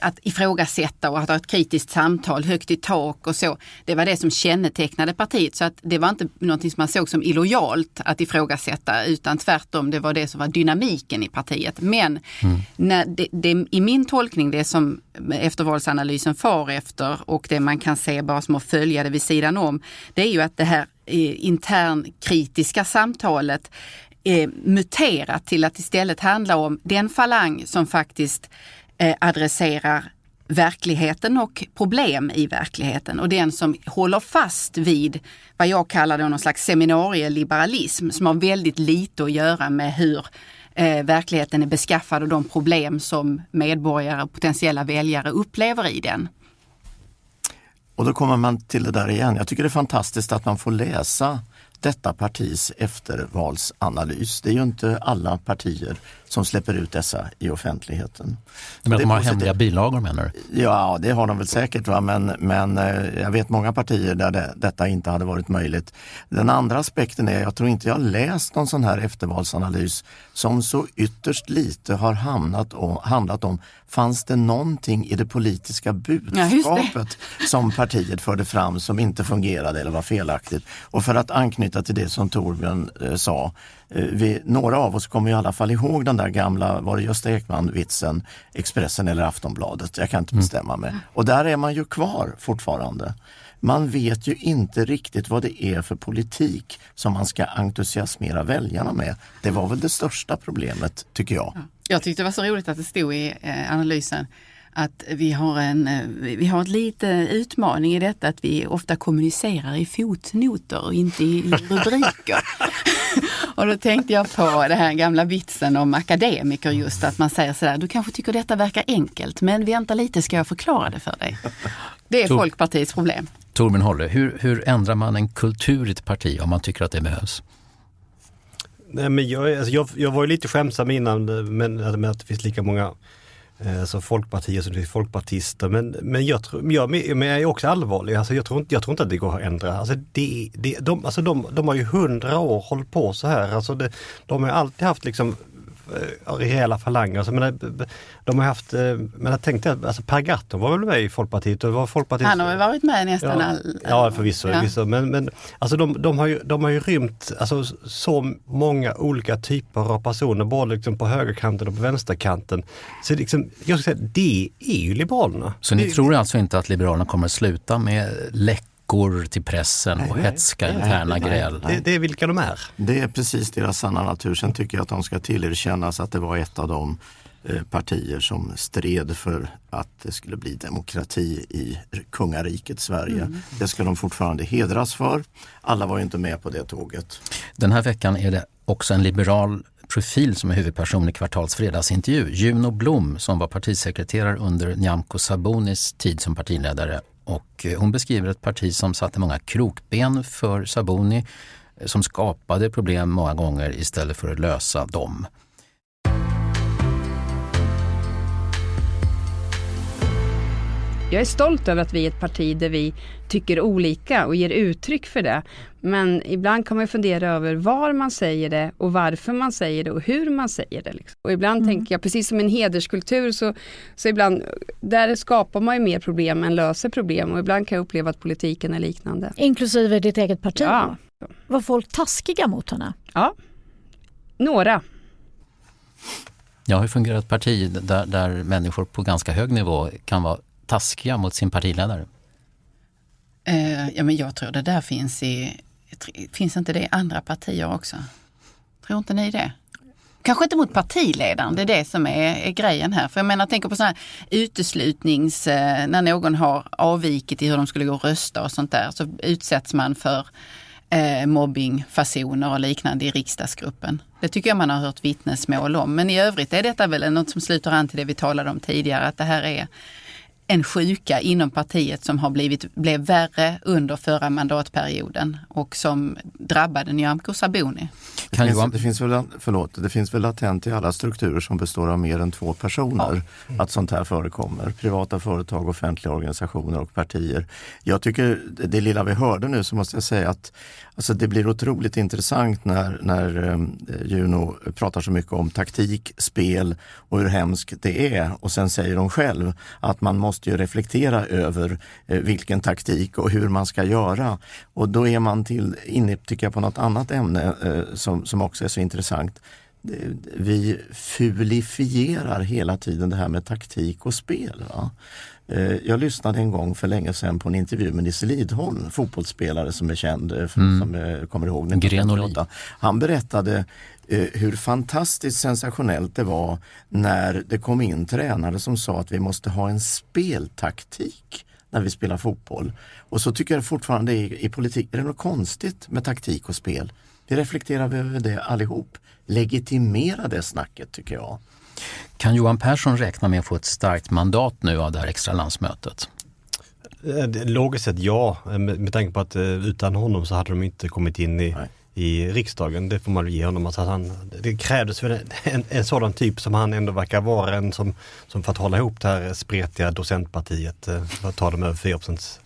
att ifrågasätta och att ha ett kritiskt samtal högt i tak och så. Det var det som kännetecknade partiet så att det var inte någonting som man såg som illojalt att ifrågasätta utan tvärtom, det var det som var dynamiken i partiet. Men mm. när det, det, i min tolkning, det som eftervalsanalysen far efter och det man kan se bara som att följa det vid sidan om, det är ju att det här eh, internkritiska samtalet eh, muterat till att istället handla om den falang som faktiskt eh, adresserar verkligheten och problem i verkligheten och den som håller fast vid vad jag kallar då någon slags seminarieliberalism som har väldigt lite att göra med hur eh, verkligheten är beskaffad och de problem som medborgare och potentiella väljare upplever i den. Och då kommer man till det där igen. Jag tycker det är fantastiskt att man får läsa detta partis eftervalsanalys. Det är ju inte alla partier som släpper ut dessa i offentligheten. Men de har hemliga bilagor menar du? Ja, det har de väl säkert. Va? Men, men eh, jag vet många partier där det, detta inte hade varit möjligt. Den andra aspekten är, jag tror inte jag läst någon sån här eftervalsanalys som så ytterst lite har hamnat om, handlat om Fanns det någonting i det politiska budskapet ja, som partiet förde fram som inte fungerade eller var felaktigt? Och för att anknyta till det som Torbjörn eh, sa, Eh, vi, några av oss kommer i alla fall ihåg den där gamla, var det Gösta Ekman-vitsen, Expressen eller Aftonbladet? Jag kan inte mm. bestämma mig. Och där är man ju kvar fortfarande. Man vet ju inte riktigt vad det är för politik som man ska entusiasmera väljarna med. Det var väl det största problemet, tycker jag. Jag tyckte det var så roligt att det stod i eh, analysen att vi har en eh, vi har en liten utmaning i detta att vi ofta kommunicerar i fotnoter och inte i rubriker. och då tänkte jag på det här gamla vitsen om akademiker just att man säger sådär, du kanske tycker detta verkar enkelt men vänta lite ska jag förklara det för dig. Det är Tor Folkpartiets problem. Torbjörn Håller, hur, hur ändrar man en kultur i ett parti om man tycker att det behövs? Nej, men jag, alltså jag, jag var ju lite skämsam innan men, med att det finns lika många Eh, så som det är folkpartister. Men, men, jag, tror, jag, men jag är också allvarlig. Alltså jag, tror inte, jag tror inte att det går att ändra. Alltså det, det, de, alltså de, de har ju hundra år hållit på så här. Alltså det, de har alltid haft liksom rejäla falanger. Alltså, men, eh, de har haft, eh, men jag tänkte, alltså Per Gahrton var väl med i Folkpartiet? Och var Folkpartiet Han har väl varit med nästan ja, all... Ja, förvisso. Ja. förvisso. Men, men alltså de, de, har ju, de har ju rymt alltså, så många olika typer av personer, både liksom på högerkanten och på vänsterkanten. Så liksom, jag ska säga, det är ju Liberalerna. Så ni Det- tror alltså inte att Liberalerna kommer att sluta med läckor till pressen och Nej, hetska nej, interna nej, gräl? nej. Det är vilka de är. Det är precis deras sanna natur. Sen tycker jag att de ska tillerkännas att det var ett av de eh, partier som stred för att det skulle bli demokrati i kungariket Sverige. Mm. Det ska de fortfarande hedras för. Alla var ju inte med på det tåget. Den här veckan är det också en liberal profil som är huvudperson i Kvartals fredagsintervju. Juno Blom som var partisekreterare under Nyamko Sabunis tid som partiledare. Och eh, hon beskriver ett parti som satte många krokben för Sabuni eh, som skapade problem många gånger istället för att lösa dem. Jag är stolt över att vi är ett parti där vi tycker olika och ger uttryck för det. Men ibland kan man fundera över var man säger det och varför man säger det och hur man säger det. Liksom. Och ibland tänker jag, precis som en hederskultur, så, så ibland, där skapar man ju mer problem än löser problem. Och ibland kan jag uppleva att politiken är liknande. Inklusive ditt eget parti? Ja. Var folk taskiga mot henne? Ja, några. Ja, hur fungerar ett parti där, där människor på ganska hög nivå kan vara taskiga mot sin partiledare? Eh, ja, men jag tror det där finns i, finns inte det i andra partier också? Tror inte ni det? Kanske inte mot partiledaren, det är det som är, är grejen här. För jag menar, jag tänker på sådana här uteslutnings... Eh, när någon har avvikit i hur de skulle gå och rösta och sånt där så utsätts man för eh, mobbingfasoner och liknande i riksdagsgruppen. Det tycker jag man har hört vittnesmål om. Men i övrigt är detta väl något som sluter an till det vi talade om tidigare, att det här är en sjuka inom partiet som har blivit, blev värre under förra mandatperioden och som drabbade Nyamko Sabuni. Det finns, det, finns väl, förlåt, det finns väl latent i alla strukturer som består av mer än två personer att sånt här förekommer. Privata företag, offentliga organisationer och partier. Jag tycker det lilla vi hörde nu så måste jag säga att alltså det blir otroligt intressant när, när ehm, Juno pratar så mycket om taktik, spel och hur hemskt det är. Och sen säger hon själv att man måste ju reflektera över eh, vilken taktik och hur man ska göra. Och då är man till, inne tycker jag, på något annat ämne eh, som, som också är så intressant. Vi fulifierar hela tiden det här med taktik och spel. Va? Eh, Jag lyssnade en gång för länge sedan på en intervju med Nisse Lidholm, fotbollsspelare som är känd, eh, Mm. som eh, kommer ihåg Gren och 1958. Han berättade hur fantastiskt sensationellt det var när det kom in tränare som sa att vi måste ha en speltaktik när vi spelar fotboll. Och så tycker jag fortfarande i, i politik, är det något konstigt med taktik och spel? Vi reflekterar över det allihop. Legitimera det snacket tycker jag. Kan Johan Persson räkna med att få ett starkt mandat nu av det här extra landsmötet? Eh, Logiskt sett ja, eh, med, tanke på att eh, utan honom så hade de inte kommit in i, i riksdagen. Det får man ge honom. Alltså att han, det krävdes väl en, en, sådan typ som han ändå verkar vara, en som, som för att hålla ihop det här spretiga docentpartiet, för att ta dem över 4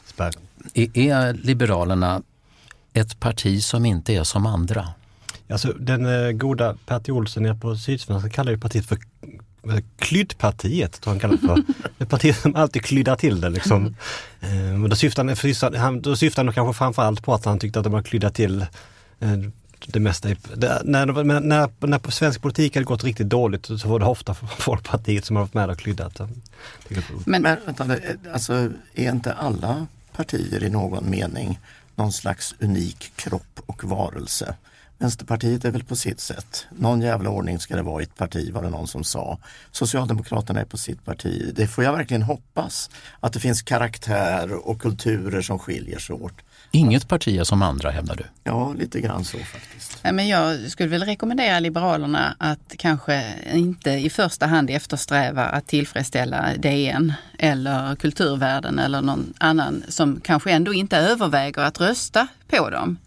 spärren. Är, är Liberalerna ett parti som inte är som andra? Alltså den goda Pertti Olsson nere på Sydsvenskan kallar ju partiet för Klyddpartiet, tror han kallar det för. Ett parti som alltid kryddar till det liksom. Eh, och då syftar han, då syftar han nog kanske framförallt på att han tyckte att de har klyddat till eh, det mesta. Det, när, när, när, när svensk politik hade gått riktigt dåligt så var det ofta Folkpartiet som har varit med och klyddat. Men, Men vänta, det- alltså, är inte alla partier i någon mening någon slags unik kropp och varelse? Vänsterpartiet är väl på sitt sätt. Någon jävla ordning ska det vara i ett parti var det någon som sa. Socialdemokraterna är på sitt parti. Det får jag verkligen hoppas. Att det finns karaktär och kulturer som skiljer sig åt. Inget parti är som andra hävdar du? Ja, lite grann så faktiskt. Nej, Men jag skulle väl rekommendera Liberalerna att kanske inte i första hand eftersträva att tillfredsställa DN eller kulturvärlden eller någon annan som kanske ändå inte överväger att rösta på dem.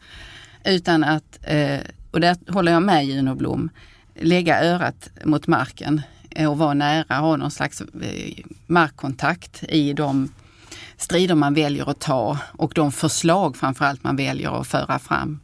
Utan att, eh, och där håller jag med Juno Blom, lägga örat mot marken eh, och vara nära, ha någon slags eh, markkontakt i de strider man väljer att ta och de förslag framförallt man väljer att föra fram.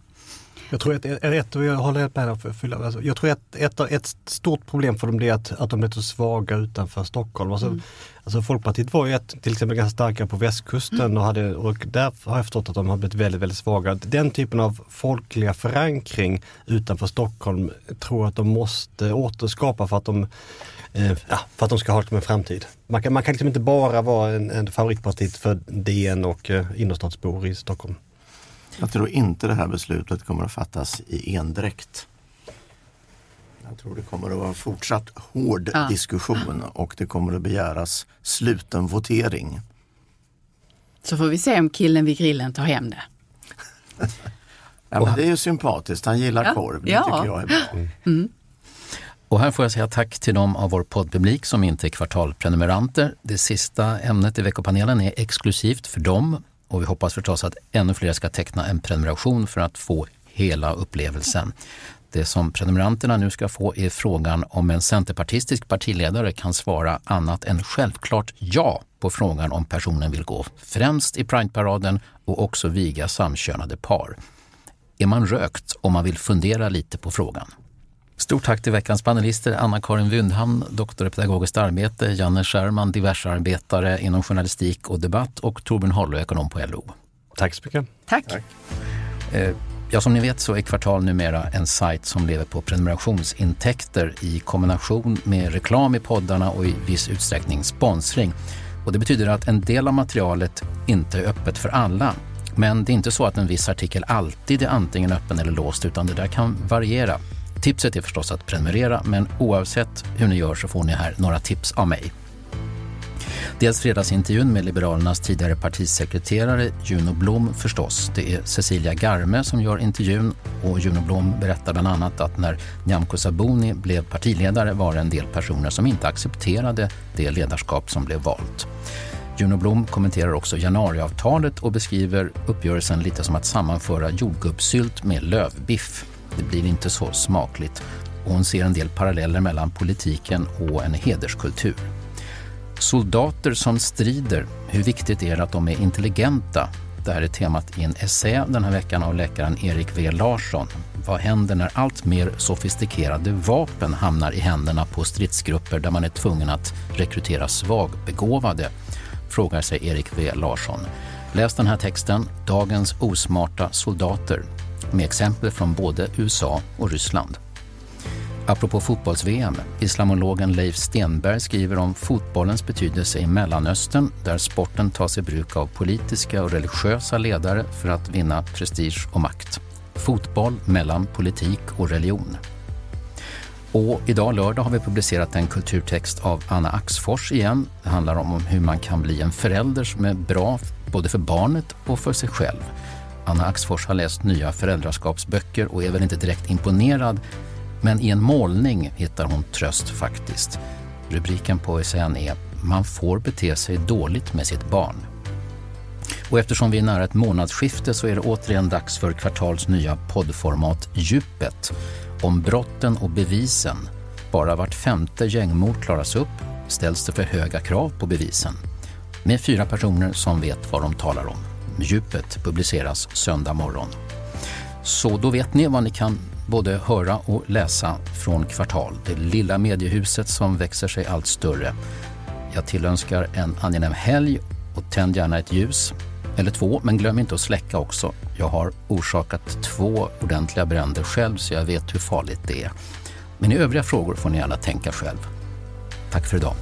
Jag tror att ett, ett jag håller helt med för fylla, alltså, jag tror att ett, ett stort problem för dem är att, att de är så svaga utanför Stockholm. Alltså, mm. Alltså Folkpartiet var ju ett, till exempel ganska starka på västkusten mm. och, hade, och där har jag förstått att de har blivit väldigt, väldigt svaga. Den typen av folkliga förankring utanför Stockholm tror jag att de måste återskapa för att de eh, ja, för att de ska ha det en framtid. Man kan, man kan liksom inte bara vara en, en favoritparti för DN och eh, innerstadsbor i Stockholm. Jag tror inte det här beslutet kommer att fattas i endräkt. Jag tror det kommer att vara fortsatt hård ja. diskussion och det kommer att begäras sluten votering. Så får vi se om killen vid grillen tar hem det. ja, men det är ju sympatiskt, han gillar ja. korv. Det ja. tycker jag är bra. Mm. Och här får jag säga tack till de av vår poddpublik som inte är kvartalprenumeranter. Det sista ämnet i veckopanelen är exklusivt för dem och vi hoppas förstås att ännu fler ska teckna en prenumeration för att få hela upplevelsen. Det som prenumeranterna nu ska få är frågan om en centerpartistisk partiledare kan svara annat än självklart ja på frågan om personen vill gå främst i Prideparaden och också viga samkönade par. Är man rökt om man vill fundera lite på frågan? Stort tack till veckans panelister Anna-Karin Wyndhamn, doktor i pedagogiskt arbete, Janne Scherman, diversarbetare inom journalistik och debatt och Torbjörn Hollo, ekonom på LO. Tack så mycket. Tack. tack. Ja, som ni vet så är Kvartal numera en sajt som lever på prenumerationsintäkter i kombination med reklam i poddarna och i viss utsträckning sponsring. Och det betyder att en del av materialet inte är öppet för alla. Men det är inte så att en viss artikel alltid är antingen öppen eller låst utan det där kan variera Tipset är förstås att prenumerera, men oavsett hur ni gör så får ni här några tips av mig. Dels fredagsintervjun med Liberalernas tidigare partisekreterare Juno Blom förstås. Det är Cecilia Garme som gör intervjun och Juno Blom berättar bland annat att när Nyamko Sabuni blev partiledare var det en del personer som inte accepterade det ledarskap som blev valt. Juno Blom kommenterar också januariavtalet och beskriver uppgörelsen lite som att sammanföra jordgubbssylt med lövbiff. Det blir inte så smakligt och hon ser en del paralleller mellan politiken och en hederskultur. Soldater som strider, hur viktigt är det att de är intelligenta? Det här är temat i en essä den här veckan av läkaren Erik W Larsson. Vad händer när allt mer sofistikerade vapen hamnar i händerna på stridsgrupper där man är tvungen att rekrytera svagbegåvade? Frågar sig Erik W Larsson. Läs den här texten, Dagens osmarta soldater, med exempel från både USA och Ryssland. Apropå fotbolls-VM, islamologen Leif Stenberg skriver om fotbollens betydelse i Mellanöstern där sporten tas i bruk av politiska och religiösa ledare för att vinna prestige och makt. Fotboll mellan politik och religion. Och idag lördag har vi publicerat en kulturtext av Anna Axfors igen. Det handlar om hur man kan bli en förälder som är bra både för barnet och för sig själv. Anna Axfors har läst nya föräldraskapsböcker och är väl inte direkt imponerad men i en målning hittar hon tröst faktiskt. Rubriken på essän är “Man får bete sig dåligt med sitt barn”. Och eftersom vi är nära ett månadsskifte så är det återigen dags för Kvartals nya poddformat Djupet. Om brotten och bevisen. Bara vart femte gängmord klaras upp ställs det för höga krav på bevisen. Med fyra personer som vet vad de talar om. Djupet publiceras söndag morgon. Så då vet ni vad ni kan både höra och läsa från Kvartal, det lilla mediehuset som växer sig allt större. Jag tillönskar en angenäm helg och tänd gärna ett ljus, eller två, men glöm inte att släcka också. Jag har orsakat två ordentliga bränder själv så jag vet hur farligt det är. Men i övriga frågor får ni gärna tänka själv. Tack för idag.